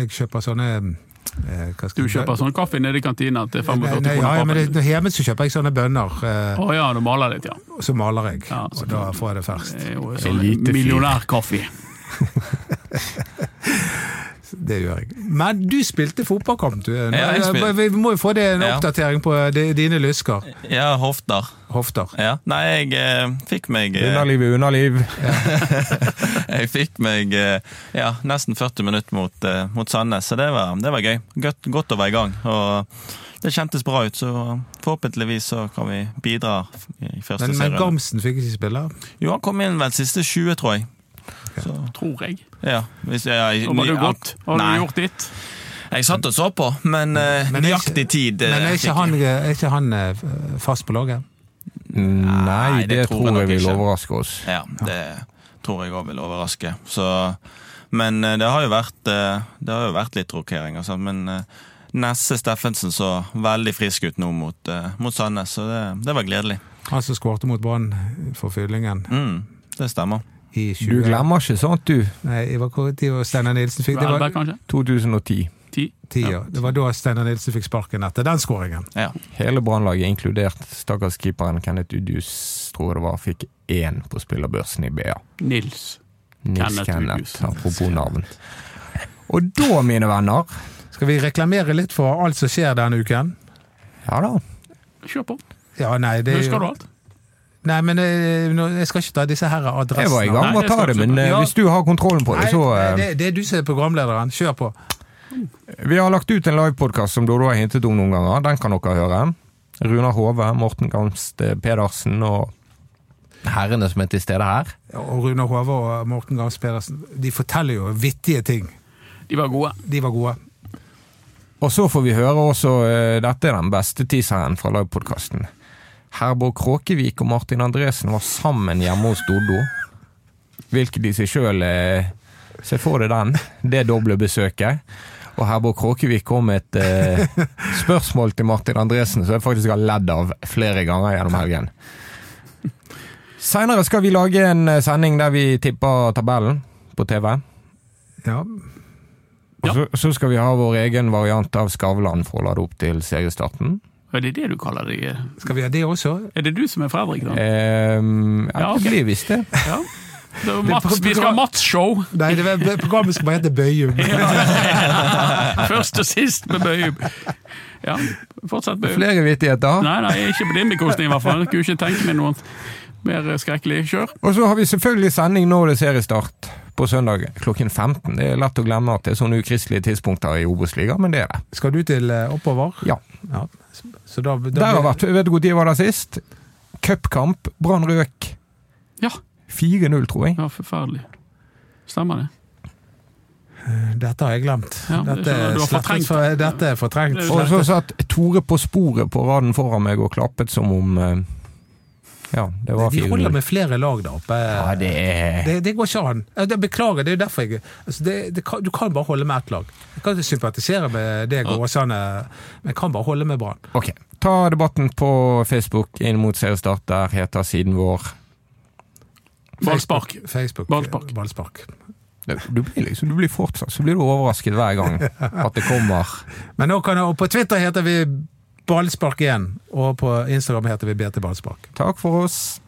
[SPEAKER 3] jeg kjøper sånne eh, hva skal
[SPEAKER 4] Du kjøper sånn kaffe nede i kantina til 45
[SPEAKER 3] kroner? ja, ja, men det, Hjemme så kjøper jeg sånne bønner, eh,
[SPEAKER 4] oh, ja, du maler litt, ja.
[SPEAKER 3] og så maler jeg.
[SPEAKER 4] Ja,
[SPEAKER 3] og da får jeg det ferskt.
[SPEAKER 4] Millionærkaffe.
[SPEAKER 3] Det gjør jeg. Men du spilte fotballkamp, du.
[SPEAKER 5] Ja, spil-
[SPEAKER 3] Vi må jo få det en
[SPEAKER 5] Ja.
[SPEAKER 3] oppdatering på dine lysker.
[SPEAKER 5] ja, hofter.
[SPEAKER 3] Hofter.
[SPEAKER 5] Ja. Nei, jeg eh, fikk meg eh,
[SPEAKER 2] Underliv i underliv.
[SPEAKER 5] Jeg fikk meg eh, ja, nesten 40 minutter mot, eh, mot Sandnes, så det var, det var gøy. Godt, godt å være i gang. Og det kjentes bra ut, så forhåpentligvis så kan vi bidra i første
[SPEAKER 3] Men, men. Gamsen fikk ikke spille.
[SPEAKER 5] Jo, han kom inn vel siste 20, tror jeg. Så,
[SPEAKER 4] Tror jeg.
[SPEAKER 5] ja, hvis jeg,
[SPEAKER 4] og var du godt? Har du gjort ditt?
[SPEAKER 5] Jeg satt og så på, men, eh,
[SPEAKER 3] Men er
[SPEAKER 5] nøyaktig tid eh,
[SPEAKER 3] Men er ikke han, er ikke han eh, fast på laget?
[SPEAKER 2] Nei, det,
[SPEAKER 5] det tror jeg
[SPEAKER 2] jeg vil
[SPEAKER 5] ikke.
[SPEAKER 2] overraske oss.
[SPEAKER 5] Ja, det tror jeg òg vil overraske. Så, men eh, det har jo vært, eh, det har jo vært litt rokering, altså. Men eh, Nesse Steffensen så veldig frisk ut nå mot, eh, mot Sandnes, så det, det var gledelig.
[SPEAKER 3] Han som skårte mot Brann for fyllingen
[SPEAKER 5] Mm, det stemmer.
[SPEAKER 3] I 20...
[SPEAKER 2] Du glemmer ikke sånt, du.
[SPEAKER 3] Nei, det var hvor Steinar Nilsen fikk Det var
[SPEAKER 2] 2010.
[SPEAKER 4] Ti?
[SPEAKER 3] ti, ja. Det var da Steinar Nilsen fikk sparken etter den skåringen.
[SPEAKER 5] Ja.
[SPEAKER 2] Hele brannlaget, inkludert stakkars keeperen Kenneth Udius, tror jeg det var, fikk én på spillerbørsen i BA.
[SPEAKER 4] Nils.
[SPEAKER 2] Nils
[SPEAKER 4] Kenneth
[SPEAKER 2] Kenneth, apropos navn. Og da, mine venner
[SPEAKER 3] Skal vi reklamere litt for alt som skjer denne uken?
[SPEAKER 2] Ja da.
[SPEAKER 4] Kjør på.
[SPEAKER 3] Ja, nei, det er
[SPEAKER 4] Husker du alt?
[SPEAKER 3] Nei, men eh, jeg skal ikke ta disse her adressene.
[SPEAKER 2] Jeg var i gang med å ta det, men eh,
[SPEAKER 3] Ja.
[SPEAKER 2] hvis du har kontrollen på det, så
[SPEAKER 3] nei,
[SPEAKER 2] eh,
[SPEAKER 3] det, det er du som er programlederen. Kjør på.
[SPEAKER 2] Vi har lagt ut en livepodkast som Dodo har hintet om noen ganger. Den kan dere høre. Runar Hove, Morten Gamst Pedersen og herrene som er til stede her.
[SPEAKER 3] Og Runar Hove og Morten Gams Pedersen de forteller jo vittige ting.
[SPEAKER 4] De var gode.
[SPEAKER 3] De var gode.
[SPEAKER 2] Og så får vi høre også Dette er den beste teaseren fra livepodkasten. Herborg Kråkevik og Martin Andresen var sammen hjemme hos Doddo. Hvilket i seg sjøl Se for deg den. Det doble besøket. Og Herborg Kråkevik kom med et eh, spørsmål til Martin Andresen som jeg faktisk har ledd av flere ganger gjennom helgen. Seinere skal vi lage en eh, sending der vi tipper tabellen på TV.
[SPEAKER 3] Ja.
[SPEAKER 2] Og så, så skal vi ha vår egen variant av Skavlan for å lade opp til seriestarten.
[SPEAKER 4] Er det det du kaller det?
[SPEAKER 3] Skal vi ha det også?
[SPEAKER 4] Er det du som er Fredrik, da?
[SPEAKER 2] Um, ja,
[SPEAKER 4] Ja, okay.
[SPEAKER 2] det blir visst det.
[SPEAKER 4] Ja. Det var Mats, vi skal ha Mats-show!
[SPEAKER 3] Nei, det var, programmet skal bare hete Bøyum.
[SPEAKER 4] Først og sist med Bøyum. Ja, fortsatt Bøyum.
[SPEAKER 2] Flere vittigheter.
[SPEAKER 4] Nei, nei, ikke på din bekostning i hvert fall. Jeg kunne ikke tenke meg noe mer skrekkelig. Kjør.
[SPEAKER 2] Og så har vi selvfølgelig sending når det er seriestart på søndag klokken 15. Det er lett å glemme at det er sånne ukristelige tidspunkter i Obos-ligaen, men det er det.
[SPEAKER 3] Skal du til eh, oppover?
[SPEAKER 2] Ja.
[SPEAKER 3] Ja. Så da, da
[SPEAKER 2] Der har vært, Vet du hvor de var der sist? Cupkamp. Brann røk.
[SPEAKER 4] Ja.
[SPEAKER 2] 4-0, tror jeg.
[SPEAKER 4] Ja, forferdelig. Stemmer det.
[SPEAKER 3] Dette har jeg glemt.
[SPEAKER 4] Ja,
[SPEAKER 3] dette, er
[SPEAKER 4] fortrengt
[SPEAKER 3] for, dette er fortrengt.
[SPEAKER 2] Og så satt Tore på sporet på raden foran meg og klappet som om eh, Ja, det var
[SPEAKER 3] De holder med flere lag der oppe.
[SPEAKER 2] Ja, det er
[SPEAKER 3] Det, det går ikke an. Det, beklager, det er jo derfor jeg altså det, det kan, Du kan bare holde med ett lag. Jeg kan sympatisere med deg og Åsane, men jeg kan bare holde med Brann.
[SPEAKER 2] Ok, ta debatten på Facebook inn mot seriestart. Der heter siden vår
[SPEAKER 4] Ballspark.
[SPEAKER 3] Facebook,
[SPEAKER 4] Ballspark.
[SPEAKER 3] Ballspark.
[SPEAKER 2] Du blir liksom, du blir fortsatt så blir du overrasket hver gang at det kommer
[SPEAKER 3] Men nå kan, og på Twitter heter vi Ballspark igjen, og på Instagram heter vi BT Ballspark.
[SPEAKER 2] Takk for oss.